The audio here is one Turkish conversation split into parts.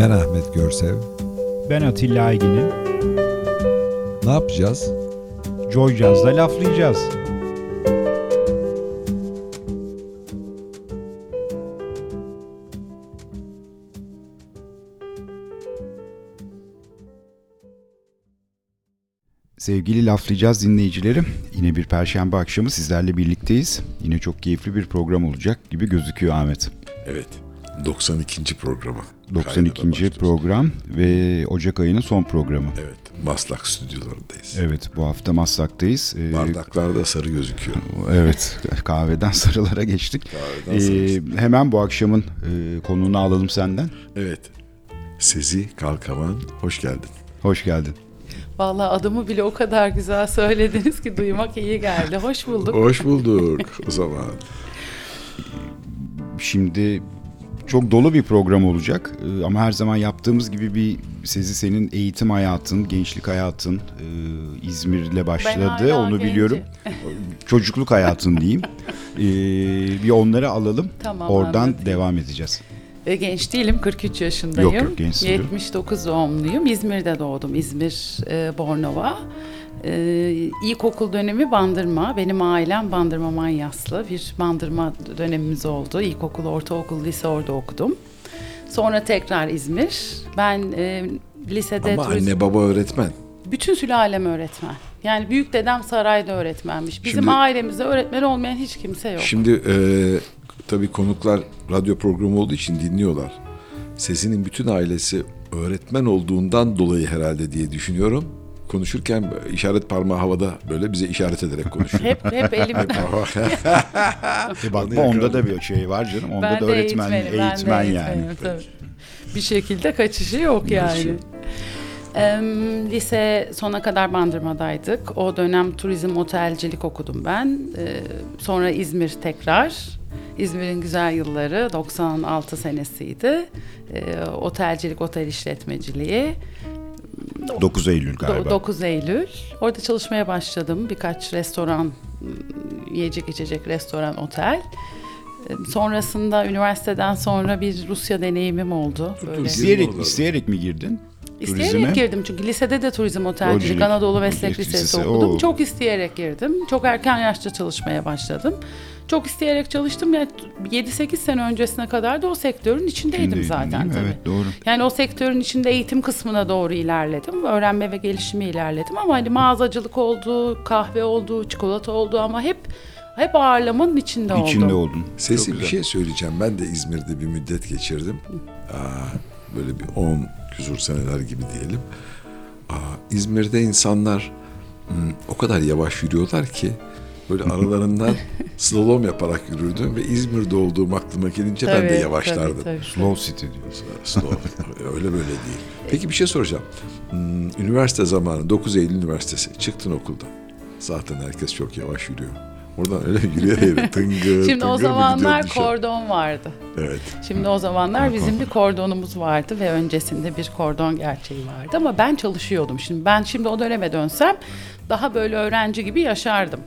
Ben Ahmet Görsev. Ben Atilla Aygin'im. Ne yapacağız? Joy Jazz'da laflayacağız. Sevgili laflayacağız dinleyicilerim. Yine bir perşembe akşamı sizlerle birlikteyiz. Yine çok keyifli bir program olacak gibi gözüküyor Ahmet. Evet. 92. programı. 92. program ve Ocak ayının son programı. Evet. Maslak stüdyolarındayız. Evet bu hafta Maslak'tayız. Ee, Bardaklarda sarı gözüküyor. Evet kahveden sarılara geçtik. Kahveden ee, hemen bu akşamın e, konuğunu alalım senden. Evet. Sezi Kalkavan hoş geldin. Hoş geldin. Vallahi adımı bile o kadar güzel söylediniz ki duymak iyi geldi. Hoş bulduk. Hoş bulduk o zaman. Şimdi çok dolu bir program olacak ee, ama her zaman yaptığımız gibi bir Sezi senin eğitim hayatın, gençlik hayatın e, İzmir'le başladı onu gencim. biliyorum. Çocukluk hayatın diyeyim. Ee, bir onları alalım. Tamam, Oradan anladım. devam edeceğiz. E, genç değilim, 43 yaşındayım. Yok, yok, diyorum. 79 doğumluyum. İzmir'de doğdum. İzmir, e, Bornova. E, ilkokul dönemi Bandırma. Benim ailem Bandırma Manyaslı. Bir Bandırma dönemimiz oldu. İlkokul, ortaokul, lise orada okudum. Sonra tekrar İzmir. Ben e, lisede Ama turizm... anne baba öğretmen. Bütün sülalem öğretmen. Yani büyük dedem sarayda öğretmenmiş. Bizim Şimdi- ailemizde öğretmen olmayan hiç kimse yok. Şimdi e, tabii konuklar radyo programı olduğu için dinliyorlar. Sesi'nin bütün ailesi öğretmen olduğundan dolayı herhalde diye düşünüyorum. Konuşurken işaret parmağı havada böyle bize işaret ederek konuşuyor. hep hep elimden. E bak bu onda da bir şey var canım. Onda ben da öğretmen, de eğitmen yani. tabii. Bir şekilde kaçışı yok yani. Lise sona kadar Bandırma'daydık. O dönem turizm otelcilik okudum ben. Ee, sonra İzmir tekrar. İzmir'in güzel yılları 96 senesiydi. Ee, otelcilik, otel işletmeciliği. 9 Eylül galiba. 9 Eylül. Orada çalışmaya başladım. Birkaç restoran, yiyecek içecek restoran, otel. Sonrasında üniversiteden sonra bir Rusya deneyimim oldu. Böyle. İsteyerek, isteyerek mi girdin? İsteyerek turizme? girdim çünkü lisede de turizm otelcilik Anadolu Meslek meslek Lisesi, lisesi, okudum. oo. Çok isteyerek girdim. Çok erken yaşta çalışmaya başladım. Çok isteyerek çalıştım. Yani 7-8 sene öncesine kadar da o sektörün içindeydim Şimdiydin, zaten tabii. Evet doğru. Yani o sektörün içinde eğitim kısmına doğru ilerledim. Öğrenme ve gelişimi ilerledim ama hani mağazacılık oldu, kahve oldu, çikolata oldu ama hep hep ağırlamanın içinde, İçinde oldum. oldun. Sesi bir şey söyleyeceğim. Ben de İzmir'de bir müddet geçirdim. Aa, böyle bir 10 küsur seneler gibi diyelim. Aa, İzmir'de insanlar hmm, o kadar yavaş yürüyorlar ki böyle aralarından slalom yaparak yürürdüm ve İzmir'de olduğum aklıma gelince ben de Tabii, yavaşlardım. tabii, tabii. Slow City diyor. Slalom. Öyle böyle değil. Peki bir şey soracağım. Hmm, üniversite zamanı 9 Eylül Üniversitesi çıktın okuldan. Zaten herkes çok yavaş yürüyor. Oradan öyle yürüyerek tıngır Şimdi o tıngır mı zamanlar dışarı? kordon vardı. Evet. Şimdi o zamanlar bizim bir kordonumuz vardı ve öncesinde bir kordon gerçeği vardı ama ben çalışıyordum. Şimdi ben şimdi o döneme dönsem daha böyle öğrenci gibi yaşardım.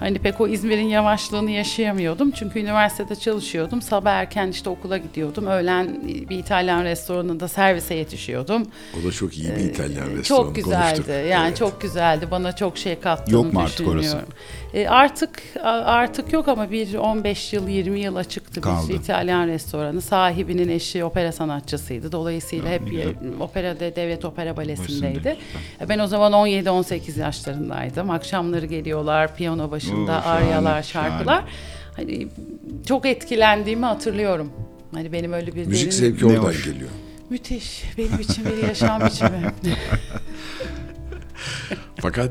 Hani pek o İzmir'in yavaşlığını yaşayamıyordum. Çünkü üniversitede çalışıyordum. Sabah erken işte okula gidiyordum. Öğlen bir İtalyan restoranında servise yetişiyordum. O da çok iyi bir İtalyan restoranı. Ee, Çok güzeldi. konuştuk. Yani Evet. çok güzeldi. Bana çok şey kattığını Yok mu artık orası? düşünüyorum. E, artık artık yok ama bir 15 yıl 20 yıl açıktı Kaldı. bir İtalyan restoranı. Sahibinin eşi opera sanatçısıydı. Dolayısıyla hep güzel. ye- operada devlet opera balesindeydi. E, Ben o zaman 17-18 yaşlarındaydım. Akşamları geliyorlar piyano başında Oo, aryalar, şahane. şarkılar. Hani çok etkilendiğimi hatırlıyorum. Hani benim öyle bir Müzik derin- zevki oradan hoş. geliyor. müthiş. Benim için bir yaşam biçimi. Fakat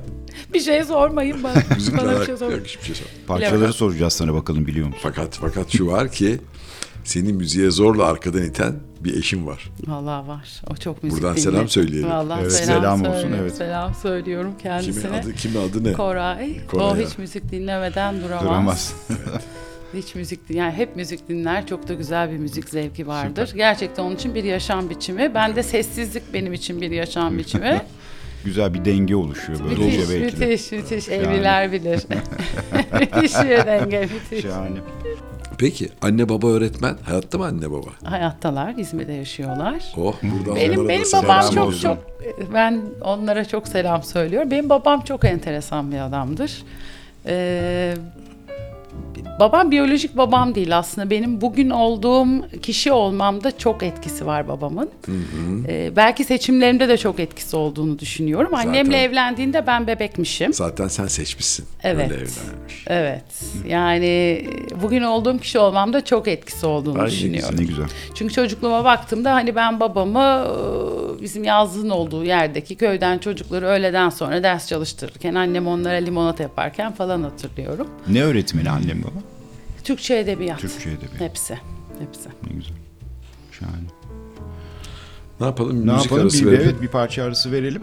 bir şey sormayın bana. müzikle bana bir şey sormayın. yok hiçbir şey sor. Parçaları Bilemem. soracağız sana bakalım biliyor musun? Fakat fakat şu var ki seni müziğe zorla arkadan iten bir eşim var. Vallahi var. O çok müzik Buradan dinliyor. selam söyleyelim. Vallahi Evet, selam, selam olsun, söylüyorum. evet. Selam söylüyorum kendisine. Kimin adı kimin adı ne? Koray. Koray o hiç müzik dinlemeden duramaz. Duramaz. Hiç müzik yani hep müzik dinler. Çok da güzel bir müzik zevki vardır. Gerçekten onun için bir yaşam biçimi. Ben de sessizlik benim için bir yaşam biçimi. Güzel bir denge oluşuyor böylece müthiş, belki de. müthiş, müthiş. Evliler bilir. müthiş bir denge, müthiş. Şahane. Peki anne baba öğretmen hayatta mı anne baba? Hayattalar, İzmir'de yaşıyorlar. Oh buradan Benim onlara benim da selam babam çok olsun. çok ben onlara çok selam söylüyorum. Benim babam çok enteresan bir adamdır. Ee, babam biyolojik babam değil aslında. Benim bugün olduğum kişi olmamda çok etkisi var babamın. Ee, belki seçimlerimde de çok etkisi olduğunu düşünüyorum. Annemle Zaten- evlendiğinde ben bebekmişim. Zaten sen seçmişsin. Evet. Öyle evlenmiş. Evet. Yani bugün olduğum kişi olmamda çok etkisi olduğunu Ay, düşünüyorum. Ne güzel. Çünkü çocukluğuma baktığımda hani ben babamı e, bizim yazlığın olduğu yerdeki köyden çocukları öğleden sonra ders çalıştırırken annem onlara limonata yaparken falan hatırlıyorum. Ne öğretmeni annem baba? Türkçe edebiyat. Türkçe edebiyat. Hepsi. Hepsi. Ne güzel. Şahane. Ne yapalım? Ne Müzik yapalım? arası Bir, verelim. evet bir parça arası verelim.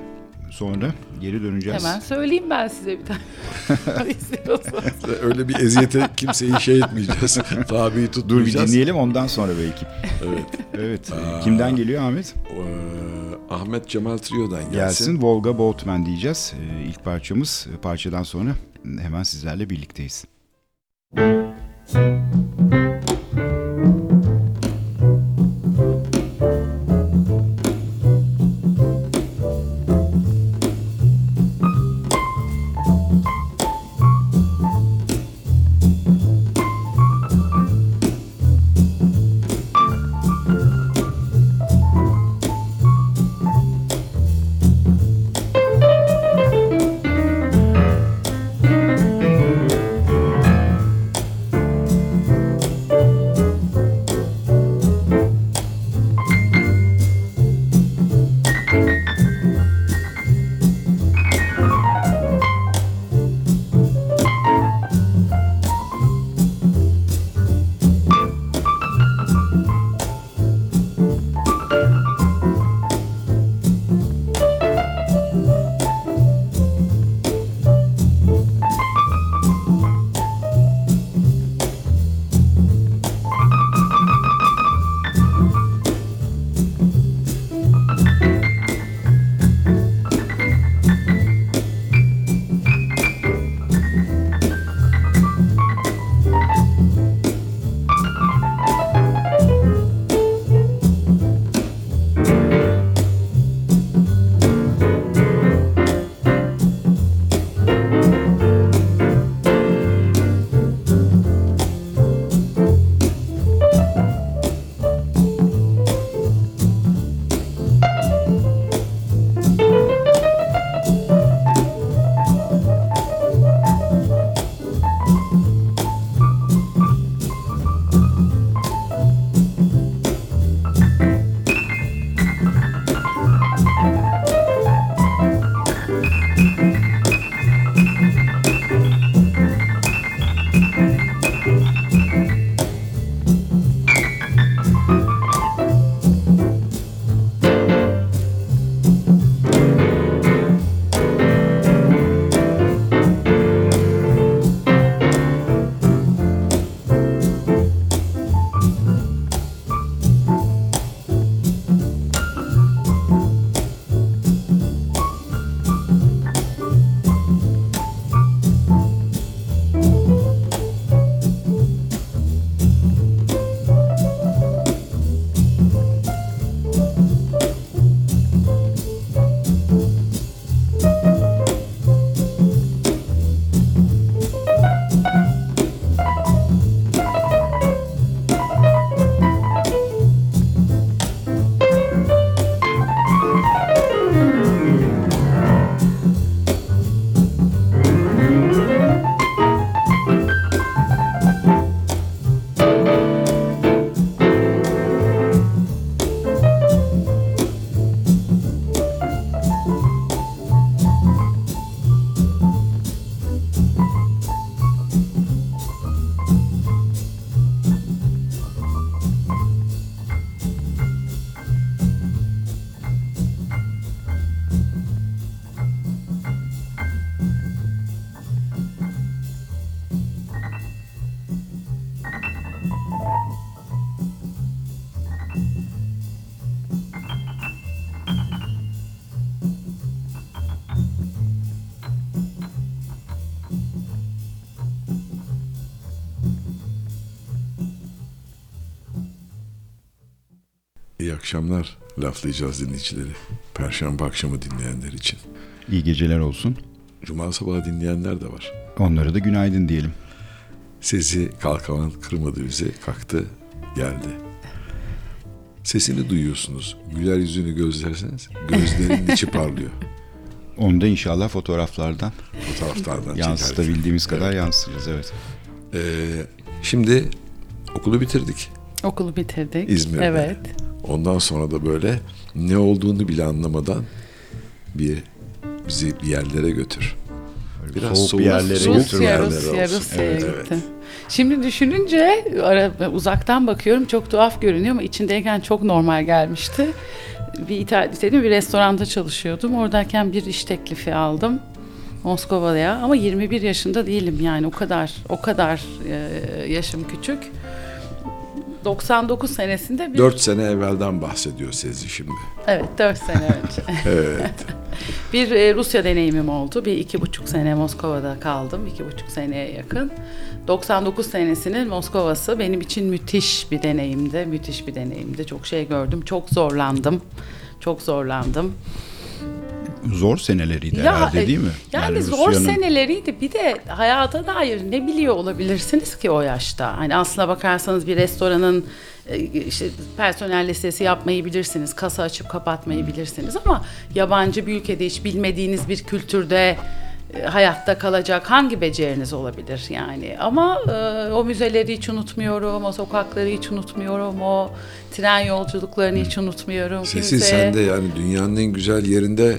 Sonra geri döneceğiz. Hemen söyleyeyim ben size bir tane. Öyle bir eziyete kimseyi şey etmeyeceğiz. Tabi'yi Dur bir tutmayacağız. dinleyelim ondan sonra belki. Evet. Evet. Kimden geliyor Ahmet? Ee, Ahmet Cemal Trio'dan gelsin. Gelsin. Volga Boatman diyeceğiz. Ee, ilk parçamız. Ee, Parçadan sonra hemen sizlerle birlikteyiz. Thank you. Akşamlar laflayacağız dinleyicileri. Perşembe akşamı dinleyenler için. İyi geceler olsun. Cuma sabahı dinleyenler de var. Onlara da günaydın diyelim. Sesi kalkavan kırmadı bizi. Kalktı geldi. Sesini duyuyorsunuz. Güler yüzünü gözlerseniz gözlerinin içi parlıyor. Onu da inşallah fotoğraflardan Fotoğraflardan yansıtabildiğimiz kadar yansıtırız. Evet. Ee, şimdi okulu bitirdik Okulu bitirdik. İzmir'de. Evet. Ondan sonra da böyle ne olduğunu bile anlamadan bir bizi bir yerlere götür. Biraz soğuk soğuk- bir yerlere soğuk götür. Rusya, yerlere Rusya. Rusya'ya Evet, gittim. evet. Şimdi düşününce ara, uzaktan bakıyorum çok tuhaf görünüyor ama içindeyken çok normal gelmişti. Bir İtal- İtalya'da bir restoranda çalışıyordum. Oradayken bir iş teklifi aldım. Moskova'ya ama 21 yaşında değilim yani o kadar o kadar e, yaşım küçük. 99 senesinde bir 4 sene evvelden bahsediyor Sezi şimdi. evet 4 sene önce. Evet. Bir e, Rusya deneyimim oldu. Bir iki buçuk sene Moskova'da kaldım. iki buçuk seneye yakın. 99 senesinin Moskova'sı benim için müthiş bir deneyimdi. Müthiş bir deneyimdi. Çok şey gördüm. Çok zorlandım. Çok zorlandım. Zor seneleriydi Ya, herhalde e, değil mi? Yani, zor Rusya'nın- seneleriydi. Bir de hayata dair ne biliyor olabilirsiniz ki o yaşta? Hani aslına bakarsanız bir restoranın e, işte personel listesi yapmayı bilirsiniz, kasa açıp kapatmayı bilirsiniz ama yabancı bir ülkede hiç bilmediğiniz bir kültürde e, hayatta kalacak hangi beceriniz olabilir yani? Ama e, o müzeleri hiç unutmuyorum, o sokakları hiç unutmuyorum, o tren yolculuklarını hiç unutmuyorum. Sesi Kimse- sen de yani dünyanın en güzel yerinde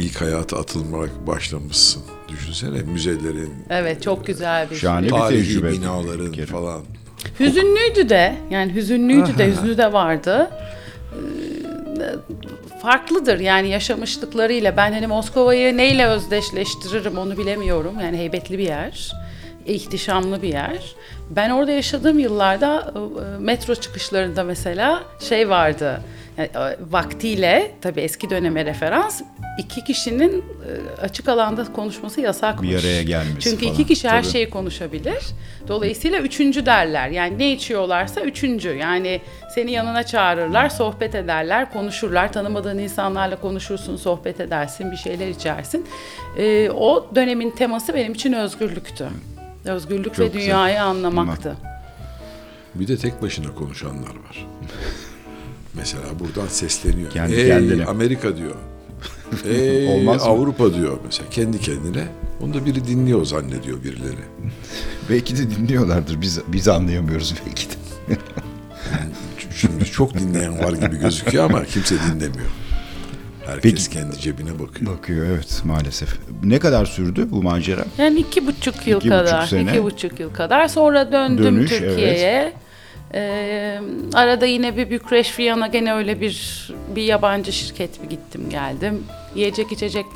ilk hayata atılmaya başlamışsın. Düşünsene müzelerin, Evet çok güzel bir Şahane bir tarihi tecrübe. binaların Bir kere. falan. Hüzünlüydü de yani hüzünlüydü de hüznü de vardı. Ee, farklıdır yani yaşamışlıklarıyla. Ben hani Moskova'yı neyle özdeşleştiririm onu bilemiyorum. Yani heybetli bir yer, ihtişamlı bir yer. Ben orada yaşadığım yıllarda e, metro çıkışlarında mesela şey vardı. Yani, e, vaktiyle tabii eski döneme referans iki kişinin e, açık alanda konuşması yasakmış. Bir araya gelmesi Çünkü falan. iki kişi her Tabii. şeyi konuşabilir. Dolayısıyla üçüncü derler. Yani ne içiyorlarsa üçüncü. Yani seni yanına çağırırlar, sohbet ederler, konuşurlar. Tanımadığın insanlarla konuşursun, sohbet edersin, bir şeyler içersin. Ee, o dönemin teması benim için özgürlüktü. Özgürlük Çok ve güzel. dünyayı anlamaktı. Bir de tek başına konuşanlar var. Mesela buradan sesleniyor. Kendi Ey kendine. Amerika diyor. Ey Olmaz mı? Avrupa diyor mesela kendi kendine. Onu da biri dinliyor zannediyor birileri. Belki de dinliyorlardır. Biz biz anlayamıyoruz belki de. Şimdi çok dinleyen var gibi gözüküyor ama kimse dinlemiyor. Herkes Peki. kendi cebine bakıyor. Bakıyor evet maalesef. Ne kadar sürdü bu macera? Yani iki buçuk yıl İki buçuk kadar, sene. iki buçuk yıl kadar. Sonra döndüm Dönüş, Türkiye'ye. Ee, arada yine bir Bükreş Viyana gene öyle bir bir yabancı şirket bir gittim geldim. Yiyecek içecek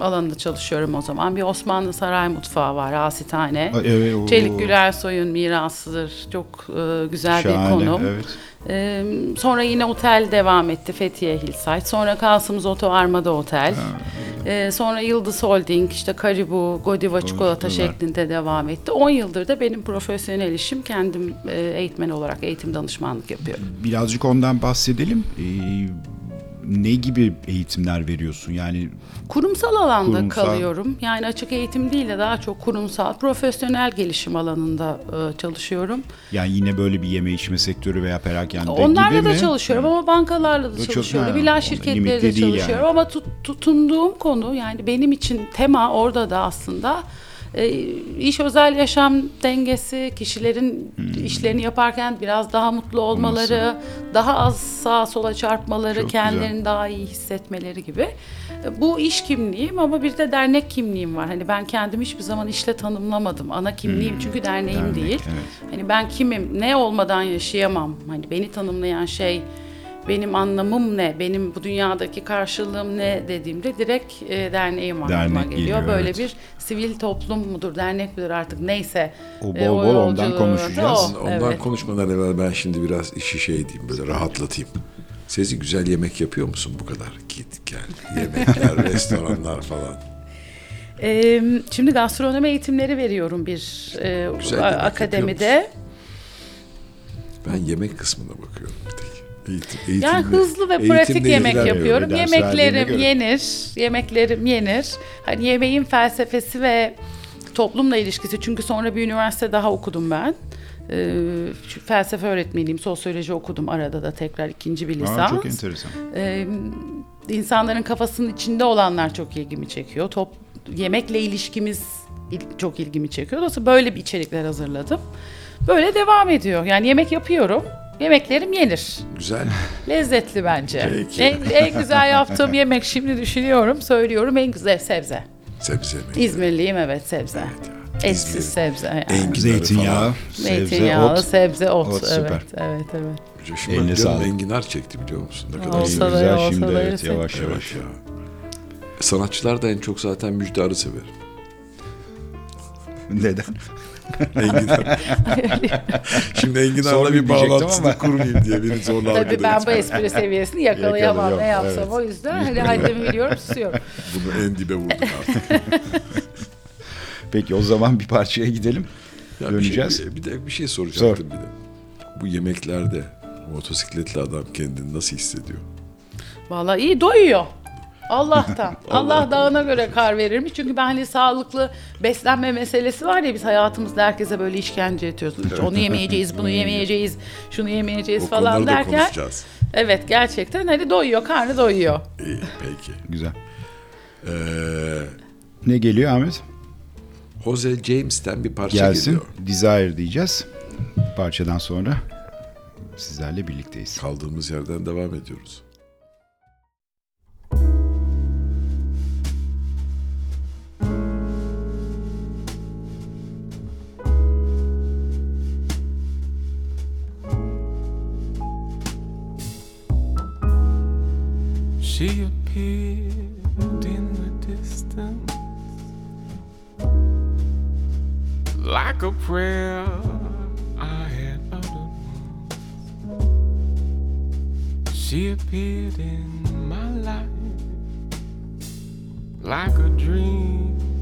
alanında çalışıyorum o zaman. Bir Osmanlı saray mutfağı var, Asitane. Ay, evet, o- Çelik Gülersoy'un mirasıdır. Çok e, güzel bir Şahane, konum. evet. Ee, sonra yine otel devam etti Fethiye Hillside. Sonra Kasımız Oto Armada Otel. Ee, sonra Yıldız Holding, işte Karibu, Godiva çikolata güzel. şeklinde devam etti. 10 yıldır da benim profesyonel işim kendim e, eğitmen olarak eğitim danışmanlık yapıyorum. Birazcık ondan bahsedelim. Ee, ne gibi eğitimler veriyorsun? Yani Kurumsal alanda Kurumsal. kalıyorum. Yani açık eğitim değil de daha çok kurumsal, profesyonel gelişim alanında e, çalışıyorum. yani yine böyle bir yeme içme sektörü veya perakende Onlarla gibi da mi? çalışıyorum ama bankalarla da Çok- çalışıyorum. ha, İlaç o şirketleri limitli de değil çalışıyorum yani. ama tut- tutunduğum konu yani benim için tema orada da aslında e, iş özel yaşam dengesi, kişilerin Hmm. işlerini yaparken biraz daha mutlu olmaları, daha az sağa sola çarpmaları, Çok kendilerini güzel. daha iyi hissetmeleri gibi. E, Bu iş kimliğim ama bir de dernek kimliğim var. Hani ben kendimi hiçbir zaman işle tanımlamadım. Ana kimliğim çünkü derneğim Hmm. Dernek, değil. evet. Hani ben kimim, ne olmadan yaşayamam. Hani beni tanımlayan şey, benim anlamım ne, benim bu dünyadaki karşılığım ne dediğimde direkt e, derneğim aklıma Dernek geliyor. geliyor, Böyle evet. bir sivil toplum mudur, dernek midir artık neyse. O bol e, bol ondan konuşacağız. O, Ondan evet. konuşmadan evvel ben şimdi biraz işi şey diyeyim böyle rahatlatayım. Sezi güzel yemek yapıyor musun bu kadar? Git gel yemekler, restoranlar falan. E, şimdi gastronomi eğitimleri veriyorum bir e, Güzel akademide. Ben yemek kısmına bakıyorum bir tek. Eğitim, eğitimli- Yani hızlı ve pratik yemek yapıyorum. Yemeklerim yenir. Yemeklerim yenir. Hani yemeğin felsefesi ve toplumla ilişkisi. Çünkü sonra bir üniversite daha okudum ben. Ee, felsefe öğretmeniyim. Sosyoloji okudum arada da tekrar ikinci bir lisans. Aa, çok enteresan. Ee, insanların kafasının içinde olanlar çok ilgimi çekiyor. Top, yemekle ilişkimiz il- çok ilgimi çekiyor. Dolayısıyla böyle bir içerikler hazırladım. Böyle devam ediyor. Yani yemek yapıyorum. Yemeklerim yenir. Güzel. Lezzetli bence. Peki. En, en güzel yaptığım yemek şimdi düşünüyorum, söylüyorum en güzel sebze. Sebze mi? İzmirliyim evet sebze. Evet ya. Etsiz İzmir'in sebze. Yani. enginarı Zeytinyağı, falan. sebze, Zeytinyağlı, ot. sebze, ot. Ot, evet, süper. evet, evet. Şimdi Eline sağlık. enginar çekti biliyor musun? Ne kadar Olsa da güzel olsa şimdi da evet yavaş Evet yavaş. ya. Sanatçılar da en çok zaten müjdarı sever. Neden? Enginar. Şimdi enginarla bir bağlantısını ama. kurmayayım diye beni zorla Tabii ben bu espri seviyesini yakalayamam Yakalıyor, ne yapsam evet. o yüzden hani haddimi biliyorum susuyorum. Bunu en dibe vurdum artık. Peki o zaman bir parçaya gidelim. Ya Döneceğiz. Bir, şey, bir de bir şey soracaktım bir de. Bu yemeklerde motosikletli adam kendini nasıl hissediyor? Vallahi iyi doyuyor. Allah'tan. Allah dağına göre kar verirmiş. Çünkü ben hani sağlıklı beslenme meselesi var ya biz hayatımızda herkese böyle işkence ediyoruz. İşte onu yemeyeceğiz, bunu yemeyeceğiz, şunu yemeyeceğiz O falan konuları da derken. konuşacağız. Evet gerçekten hani doyuyor, karnı doyuyor. İyi peki. Güzel. Ee, Ne geliyor Ahmet? Jose James'ten bir parça Gelsin. geliyor. Desire diyeceğiz. Parçadan sonra sizlerle birlikteyiz. Kaldığımız yerden devam ediyoruz. She appeared in the distance like a prayer I had uttered once. She appeared in my life like a dream.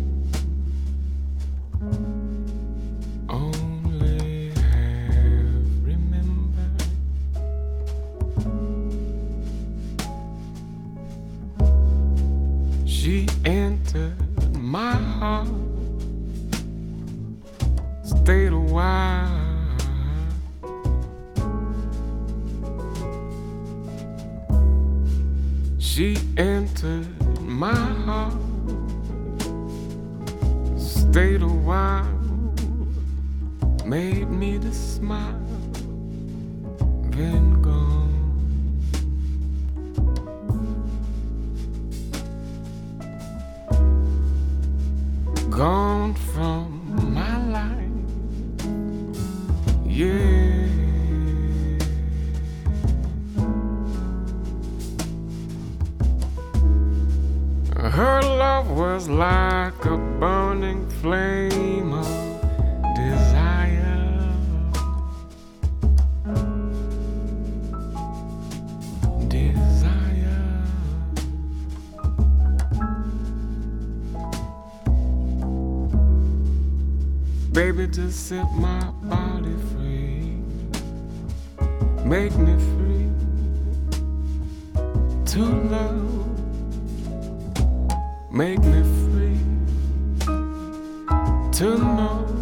Heart, stayed a while. She entered my heart, stayed a while, made me to smile, then gone. Gone from my life. Yeah. Her love was like a burning flame Baby, just set my body free. Make me free to love. Make me free to know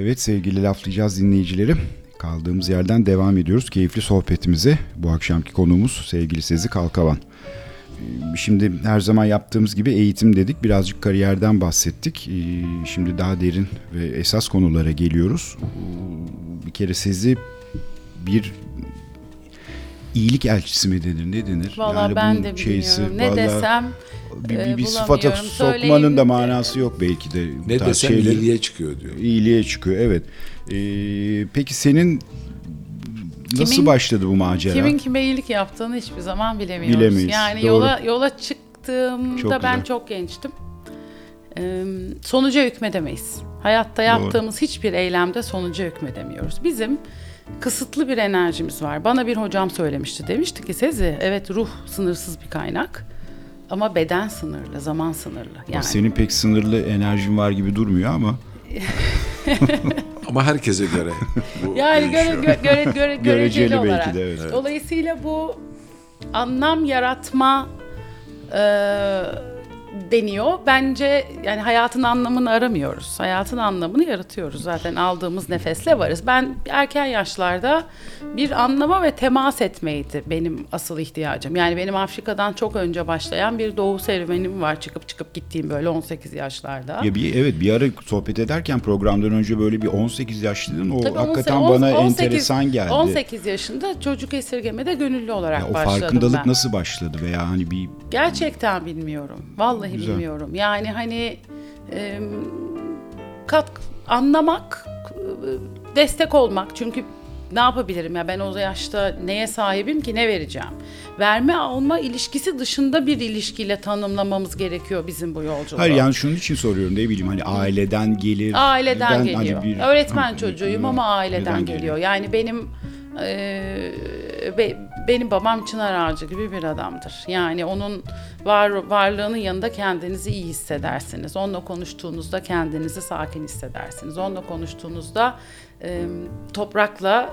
Evet sevgili laflayacağız dinleyicileri. Kaldığımız yerden devam ediyoruz keyifli sohbetimize. Bu akşamki konuğumuz sevgili Sezi Kalkavan. Ee, Şimdi her zaman yaptığımız gibi eğitim dedik. Birazcık kariyerden bahsettik. Ee, Şimdi daha derin ve esas konulara geliyoruz. Ee, Bir kere Sezi bir iyilik elçisi mi denir ne denir? Valla ben bunun de şeysi, bilmiyorum. Ne desem bir, bir, bir e, sıfata bulamıyorum. sokmanın da manası yok belki de. Ne desem şeyleri- iyiliğe çıkıyor diyor. İyiliğe çıkıyor evet. Ee, peki senin nasıl Kimin- başladı bu macera? Kimin kime iyilik yaptığını hiçbir zaman bilemiyoruz. Bilemeyiz, Yani doğru. yola yola çıktığımda Çok ben güzel. çok gençtim. Ee, sonuca hükmedemeyiz. Hayatta yaptığımız hiçbir eylemde sonuca hükmedemiyoruz. Bizim kısıtlı bir enerjimiz var. Bana bir hocam söylemişti. Demişti ki Sezi evet ruh sınırsız bir kaynak ama beden sınırlı, zaman sınırlı. Yani Senin pek sınırlı enerjin var gibi durmuyor ama Ama herkese göre. Bu Yani göre, değişiyor. gö- göre, göre, göreceli, Göreceli belki olarak. de, evet. Dolayısıyla bu anlam yaratma e, deniyor. Bence yani hayatın anlamını aramıyoruz. Hayatın anlamını yaratıyoruz. Zaten aldığımız nefesle varız. Ben erken yaşlarda bir anlama ve temas etmeydi benim asıl ihtiyacım. Yani benim Afrika'dan çok önce başlayan bir doğu serüvenim var. Çıkıp çıkıp gittiğim böyle 18 yaşlarda. ya bir evet bir ara sohbet ederken programdan önce böyle bir 18 yaşlıydın o Tabii hakikaten on- bana 18 enteresan geldi. 18 yaşında çocuk esirgemede gönüllü olarak Ya o başladım farkındalık ben. nasıl başladı veya hani bir Gerçekten bilmiyorum. Vallahi Güzel. bilmiyorum. Yani hani e, kat anlamak, destek olmak. Çünkü ne yapabilirim ya ben o yaşta neye sahibim ki ne vereceğim? Verme alma ilişkisi dışında bir ilişkiyle tanımlamamız gerekiyor bizim bu yolculuğu. Hayır yani şunun için soruyorum ne bileyim hani aileden gelir. Aileden birden geliyor. hani bir- Öğretmen çocuğuyum ama aileden neden geliyor. Yani benim e, be- benim babam çınar ağacı gibi bir adamdır. Yani onun var varlığının yanında kendinizi iyi hissedersiniz. Onunla konuştuğunuzda kendinizi sakin hissedersiniz. Onunla konuştuğunuzda e, toprakla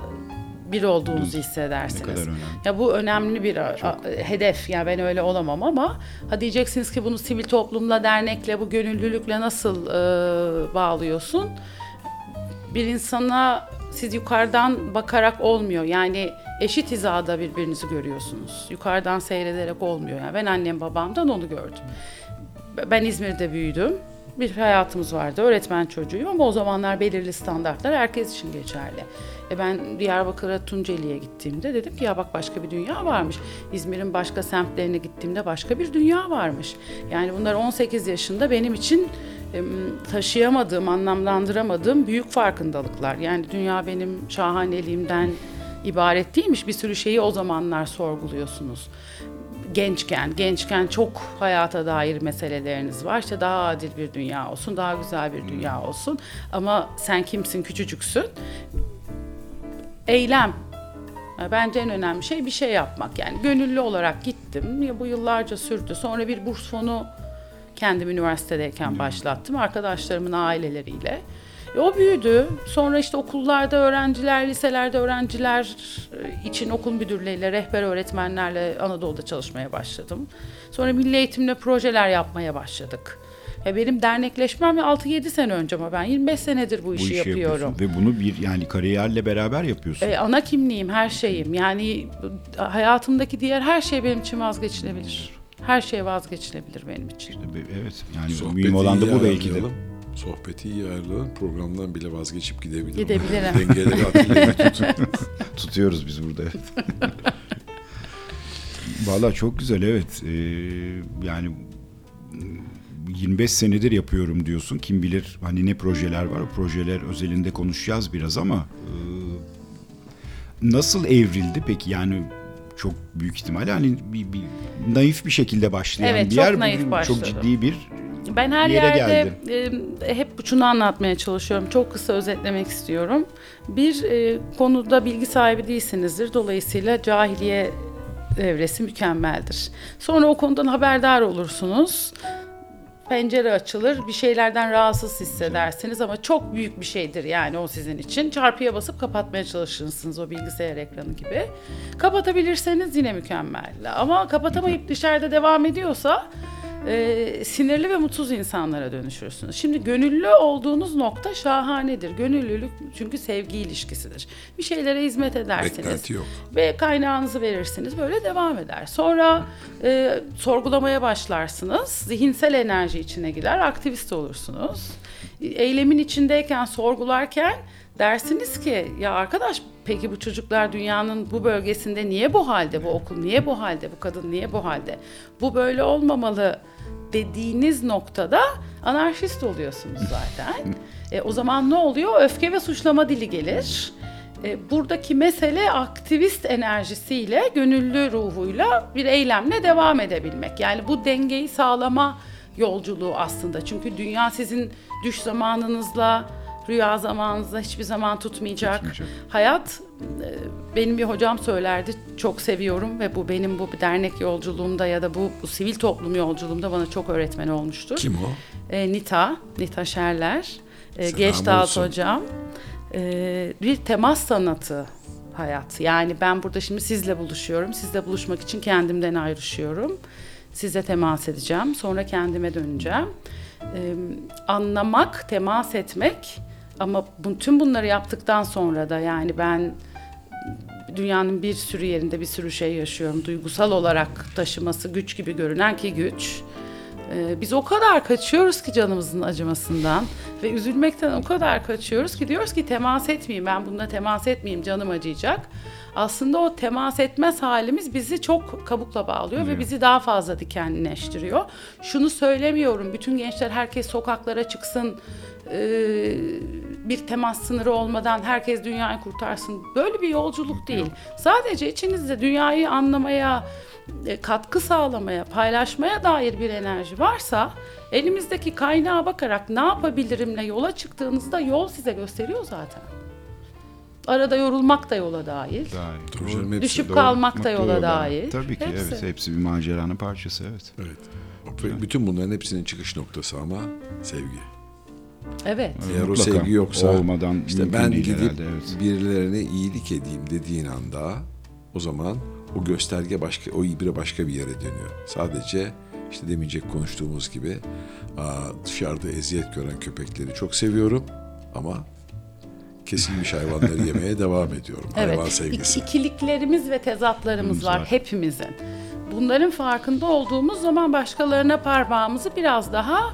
bir olduğunuzu hissedersiniz. Ya bu önemli bir a- a- hedef. Yani ben öyle olamam ama ha diyeceksiniz ki bunu sivil toplumla, dernekle, bu gönüllülükle nasıl e, bağlıyorsun? Bir insana siz yukarıdan bakarak olmuyor. Yani eşit hizada birbirinizi görüyorsunuz. Yukarıdan seyrederek olmuyor. Yani ben annem babamdan onu gördüm. Ben İzmir'de büyüdüm. Bir hayatımız vardı. Öğretmen çocuğuyum ama o zamanlar belirli standartlar herkes için geçerli. E ben Diyarbakır'a Tunceli'ye gittiğimde dedim ki ya bak başka bir dünya varmış. İzmir'in başka semtlerine gittiğimde başka bir dünya varmış. Yani bunlar 18 yaşında benim için taşıyamadığım, anlamlandıramadığım büyük farkındalıklar. Yani dünya benim şahaneliğimden ibaret değilmiş. Bir sürü şeyi o zamanlar sorguluyorsunuz gençken, gençken çok hayata dair meseleleriniz var. İşte daha adil bir dünya olsun, daha güzel bir dünya olsun. Ama sen kimsin, küçücüksün. Eylem. Bence en önemli şey bir şey yapmak. Yani gönüllü olarak gittim. Ya bu yıllarca sürdü. Sonra bir burs fonu kendim üniversitedeyken başlattım. Arkadaşlarımın aileleriyle. E, o büyüdü. Sonra işte okullarda öğrenciler, liselerde öğrenciler e, için okul müdürleriyle, rehber öğretmenlerle Anadolu'da çalışmaya başladım. Sonra milli eğitimle projeler yapmaya başladık. Ya benim dernekleşmem 6-7 sene önce ama ben 25 senedir bu bu işi, işi yapıyorum. ve bunu bir yani kariyerle beraber yapıyorsun. E, ana kimliğim, her şeyim. Yani hayatımdaki diğer her şey benim için vazgeçilebilir. Her şey vazgeçilebilir benim için. Evet yani Sohbeti mühim olan da iyi bu belki de. Sohbeti iyi ayarlayalım. Programdan bile vazgeçip gidebilirim. Gidebilirim. Dengeleri hatırlayın. Tutuyoruz biz burada. Valla çok güzel evet. Ee, yani 25 senedir yapıyorum diyorsun. Kim bilir hani ne projeler var. O projeler özelinde konuşacağız biraz ama e, nasıl evrildi peki? Yani çok büyük ihtimalle hani bir, bir naif bir şekilde başlayan Evet, bir çok yer naif bugün başladı. çok ciddi bir Ben her yere yerde e, hep şunu anlatmaya çalışıyorum. Çok kısa özetlemek istiyorum. Bir e, konuda bilgi sahibi değilsinizdir. Dolayısıyla cahiliye evresi mükemmeldir. Sonra o konudan haberdar olursunuz. Pencere açılır, bir şeylerden rahatsız hissedersiniz ama çok büyük bir şeydir yani o sizin için. Çarpıya basıp kapatmaya çalışırsınız o bilgisayar ekranı gibi. Kapatabilirseniz yine mükemmel. Ama kapatamayıp dışarıda devam ediyorsa e, sinirli ve mutsuz insanlara dönüşürsünüz. Şimdi gönüllü olduğunuz nokta şahanedir. Gönüllülük çünkü sevgi ilişkisidir. Bir şeylere hizmet edersiniz. Beklenti yok. Ve kaynağınızı verirsiniz. Böyle devam eder. Sonra e, sorgulamaya başlarsınız. Zihinsel enerji içine girer. Aktivist olursunuz. Eylemin içindeyken, sorgularken dersiniz ki ya arkadaş peki bu çocuklar dünyanın bu bölgesinde niye bu halde? Bu okul niye bu halde? Bu kadın niye bu halde? Bu böyle olmamalı dediğiniz noktada anarşist oluyorsunuz zaten. E, o zaman ne oluyor? Öfke ve suçlama dili gelir. E, buradaki mesele aktivist enerjisiyle, gönüllü ruhuyla bir eylemle devam edebilmek. Yani bu dengeyi sağlama yolculuğu aslında. Çünkü dünya sizin düş zamanınızla, rüya zamanınızla hiçbir zaman tutmayacak. Tutmayacak. Hayat e, benim bir hocam söylerdi çok seviyorum ve bu benim bu dernek yolculuğumda ya da bu, bu sivil toplum yolculuğumda bana çok öğretmen olmuştur. Kim o? E, Nita, Nita Şerler, e, Geçtaat hocam. E, bir temas sanatı hayat. Yani ben burada şimdi sizle buluşuyorum. Sizle buluşmak için kendimden ayrışıyorum. Size temas edeceğim. Sonra kendime döneceğim. E, anlamak, temas etmek ama bütün bunları yaptıktan sonra da yani ben dünyanın bir sürü yerinde bir sürü şey yaşıyorum. Duygusal olarak taşıması güç gibi görünen ki güç. Ee, biz o kadar kaçıyoruz ki canımızın acımasından ve üzülmekten o kadar kaçıyoruz ki diyoruz ki temas etmeyeyim ben bununla temas etmeyeyim canım acıyacak. Aslında o temas etmez halimiz bizi çok kabukla bağlıyor ve bizi daha fazla dikenleştiriyor. Şunu söylemiyorum bütün gençler herkes sokaklara çıksın e, bir temas sınırı olmadan herkes dünyayı kurtarsın. Böyle bir yolculuk değil. Sadece içinizde dünyayı anlamaya, e, katkı sağlamaya, paylaşmaya dair bir enerji varsa elimizdeki kaynağa bakarak ne yapabilirimle yola çıktığınızda yol size gösteriyor zaten. Arada yorulmak da yola dahil. Dahil. Hepsi Düşüp Doğru. kalmak da yola dahil. Tabii ki Hepsi. evet. Hepsi bir maceranın parçası evet. Evet. Ve Bütün bunların hepsinin çıkış noktası ama sevgi. Evet. Eğer o Mutlaka. sevgi yoksa olmadan işte ben gidip herhalde, evet. birilerine iyilik edeyim dediğin anda o zaman o gösterge başka o ibre başka bir yere dönüyor. Sadece işte demince konuştuğumuz gibi dışarıda eziyet gören köpekleri çok seviyorum ama kesilmiş hayvanları yemeye devam ediyorum. Hayvan Evet. sevgisi. İk- ikiliklerimiz ve tezatlarımız var, var. hepimizin. Bunların farkında olduğumuz zaman başkalarına parmağımızı biraz daha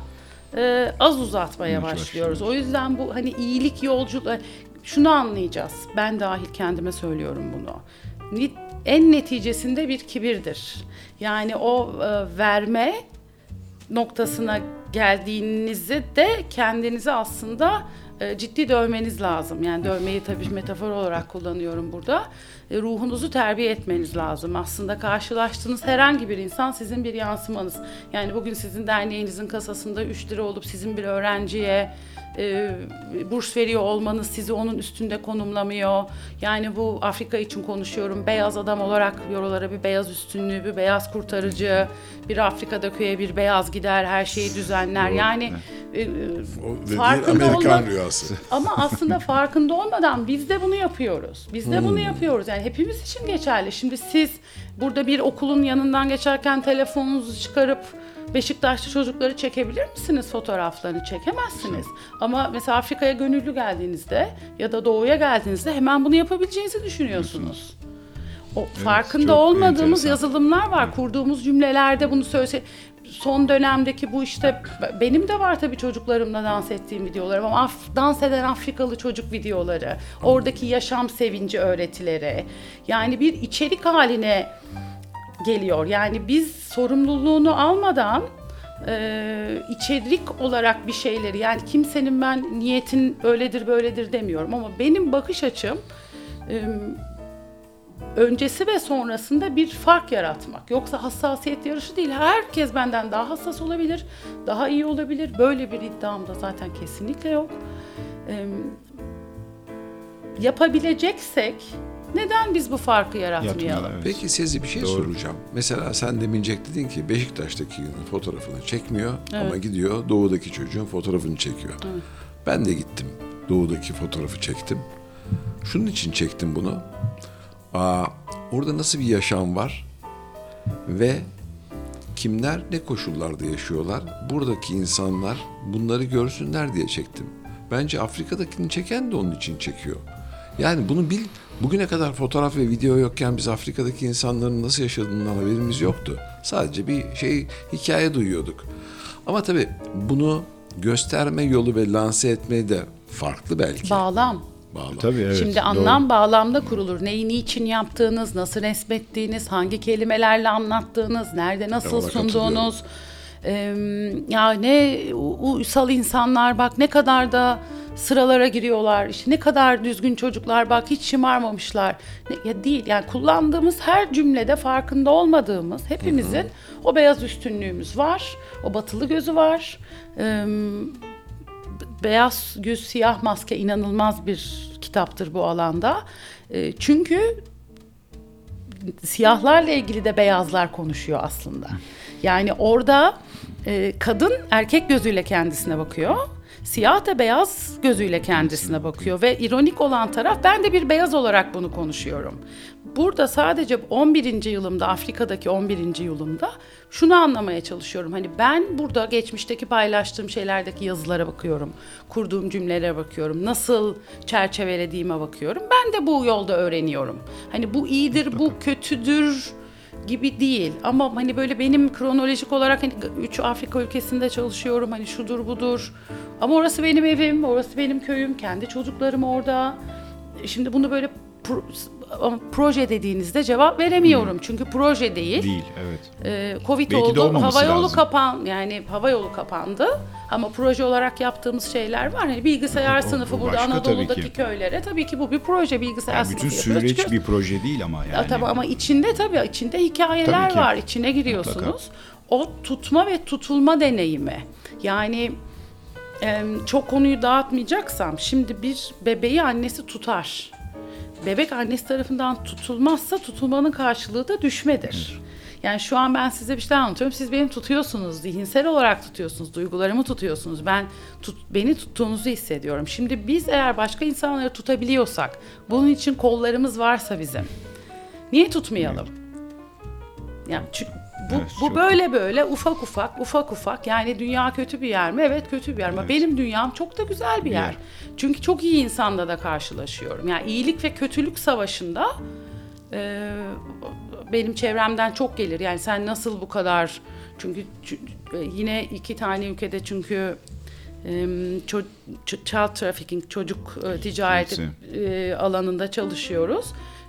e, az uzatmaya başlıyoruz. O yüzden bu hani iyilik yolculuğu şunu anlayacağız. Ben dahil kendime söylüyorum bunu. En neticesinde bir kibirdir. Yani o e, verme noktasına geldiğinizde de kendinizi aslında e, ciddi dövmeniz lazım. Yani dövmeyi tabii metafor olarak kullanıyorum burada. E, ruhunuzu terbiye etmeniz lazım. Aslında karşılaştığınız herhangi bir insan sizin bir yansımanız. Yani bugün sizin derneğinizin kasasında 3 lira olup sizin bir öğrenciye e, burs veriyor olmanız sizi onun üstünde konumlamıyor. Yani bu Afrika için konuşuyorum. Beyaz adam olarak yorulara bir beyaz üstünlüğü, bir beyaz kurtarıcı, bir Afrika'da köye bir beyaz gider, her şeyi düzenler. Yani e, e, O farkında Amerikan olma- rüyası. ama aslında farkında olmadan biz de bunu yapıyoruz. Biz de bunu yapıyoruz. Yani hepimiz için geçerli. Şimdi siz burada bir okulun yanından geçerken telefonunuzu çıkarıp Beşiktaşlı çocukları çekebilir misiniz fotoğraflarını? Çekemezsiniz. Ama mesela Afrika'ya gönüllü geldiğinizde ya da doğuya geldiğinizde hemen bunu yapabileceğinizi düşünüyorsunuz. O farkında çok olmadığımız enteresan. yazılımlar var. Kurduğumuz cümlelerde bunu söyle son dönemdeki bu işte benim de var tabii çocuklarımla dans ettiğim videolarım ama Af- dans eden Afrikalı çocuk videoları, oradaki yaşam sevinci öğretileri. Yani bir içerik haline geliyor. Yani biz sorumluluğunu almadan e, içerik olarak bir şeyleri yani kimsenin ben niyetin öyledir böyledir demiyorum ama benim bakış açım e, öncesi ve sonrasında bir fark yaratmak. Yoksa hassasiyet yarışı değil. Herkes benden daha hassas olabilir, daha iyi olabilir. Böyle bir iddiam da zaten kesinlikle yok. Ee, yapabileceksek Neden biz bu farkı yaratmayalım? evet. Peki Sezi bir şey Doğru. soracağım. Mesela sen demincek dedin ki Beşiktaş'taki fotoğrafını çekmiyor ama gidiyor doğudaki çocuğun fotoğrafını çekiyor. Ben de gittim doğudaki fotoğrafı çektim. Şunun için çektim bunu. Aa, orada nasıl bir yaşam var ve kimler ne koşullarda yaşıyorlar? Buradaki insanlar bunları görsünler diye çektim. Bence Afrika'dakini çeken de onun için çekiyor. Yani bunu bil, bugüne kadar fotoğraf ve video yokken biz Afrika'daki insanların nasıl yaşadığından haberimiz yoktu. Sadece bir şey hikaye duyuyorduk. Ama tabii bunu gösterme yolu ve lanse etmeyi de farklı belki. Bağlam. Bağlı. Tabii evet. Şimdi doğru. anlam bağlamda kurulur. Neyi niçin yaptığınız, nasıl resmettiğiniz, hangi kelimelerle anlattığınız, nerede nasıl sunduğunuz. Ee, ya ne uysal insanlar bak ne kadar da sıralara giriyorlar. İşte ne kadar düzgün çocuklar bak hiç şımarmamışlar. Ne, ya değil yani kullandığımız her cümlede farkında olmadığımız hepimizin o beyaz üstünlüğümüz var. O batılı gözü var. Ee, Beyaz Göz Siyah Maske inanılmaz bir kitaptır bu alanda. E, çünkü siyahlarla ilgili de beyazlar konuşuyor aslında. Yani orada e, kadın erkek gözüyle kendisine bakıyor. Siyah da beyaz gözüyle kendisine bakıyor ve ironik olan taraf ben de bir beyaz olarak bunu konuşuyorum. Burada sadece 11. yılımda Afrika'daki 11. yılımda şunu anlamaya çalışıyorum. Hani ben burada geçmişteki paylaştığım şeylerdeki yazılara bakıyorum. Kurduğum cümlelere bakıyorum. Nasıl çerçevelediğime bakıyorum. Ben de bu yolda öğreniyorum. Hani bu iyidir, bu kötüdür gibi değil. Ama hani böyle benim kronolojik olarak hani üç Afrika ülkesinde çalışıyorum hani şudur budur. Ama orası benim evim orası benim köyüm kendi çocuklarım orada. Şimdi bunu böyle ama proje dediğinizde cevap veremiyorum çünkü proje değil. Değil evet. Ee, Covid Belki oldu, hava yolu lazım. kapan yani hava yolu kapandı ama proje olarak yaptığımız şeyler var. Hani bilgisayar O- o- sınıfı o burada tabii Anadolu'daki ki. köylere tabii ki bu bir proje bilgisayar Yani sınıfı bütün süreç çıkıyoruz. bir proje değil ama yani. Ya tabii ama içinde tabii içinde hikayeler Tabii ki. var. İçine giriyorsunuz. O tutma ve tutulma deneyimi. Yani çok konuyu dağıtmayacaksam şimdi bir bebeği annesi tutar. Bebek annesi tarafından tutulmazsa tutulmanın karşılığı da düşmedir. Yani şu an ben size bir şey anlatıyorum. Siz beni tutuyorsunuz, zihinsel olarak tutuyorsunuz, duygularımı tutuyorsunuz. Ben tut, beni tuttuğunuzu hissediyorum. Şimdi biz eğer başka insanları tutabiliyorsak, bunun için kollarımız varsa bizim, niye tutmayalım? Yani çünkü bu, Evet, bu çok- böyle böyle ufak ufak ufak ufak yani dünya kötü bir yer mi? Evet kötü bir yer ama Evet. benim dünyam çok da güzel bir yer. yer. Çünkü çok iyi insanla da karşılaşıyorum. Yani iyilik ve kötülük savaşında e, benim çevremden çok gelir. Yani sen nasıl bu kadar çünkü e, yine iki tane ülkede çünkü e, child trafficking çocuk e, ticareti Kimse. alanında çalışıyoruz.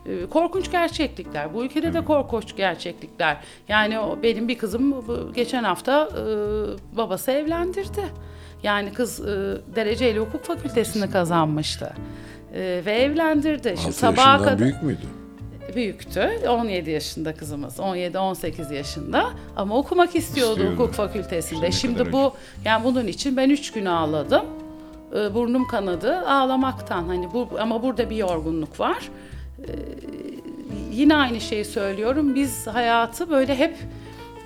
E, Korkunç gerçeklikler. Bu ülkede de korkunç gerçeklikler. Yani benim bir kızım geçen hafta e, babası evlendirdi. Yani kız e, dereceyle hukuk fakültesini kazanmıştı. E, ve evlendirdi. Şimdi 6 sabaha kadar büyük müydü? büyüktü. 17 yaşında kızımız. 17-18 yaşında. Ama okumak istiyordu İstiyordu. hukuk fakültesinde. Şimdi kadar bu yani bunun için ben 3 gün ağladım. Ee, Burnum kanadı ağlamaktan. Hani bu ama burada bir yorgunluk var. Ee, yine aynı şeyi söylüyorum. Biz hayatı böyle hep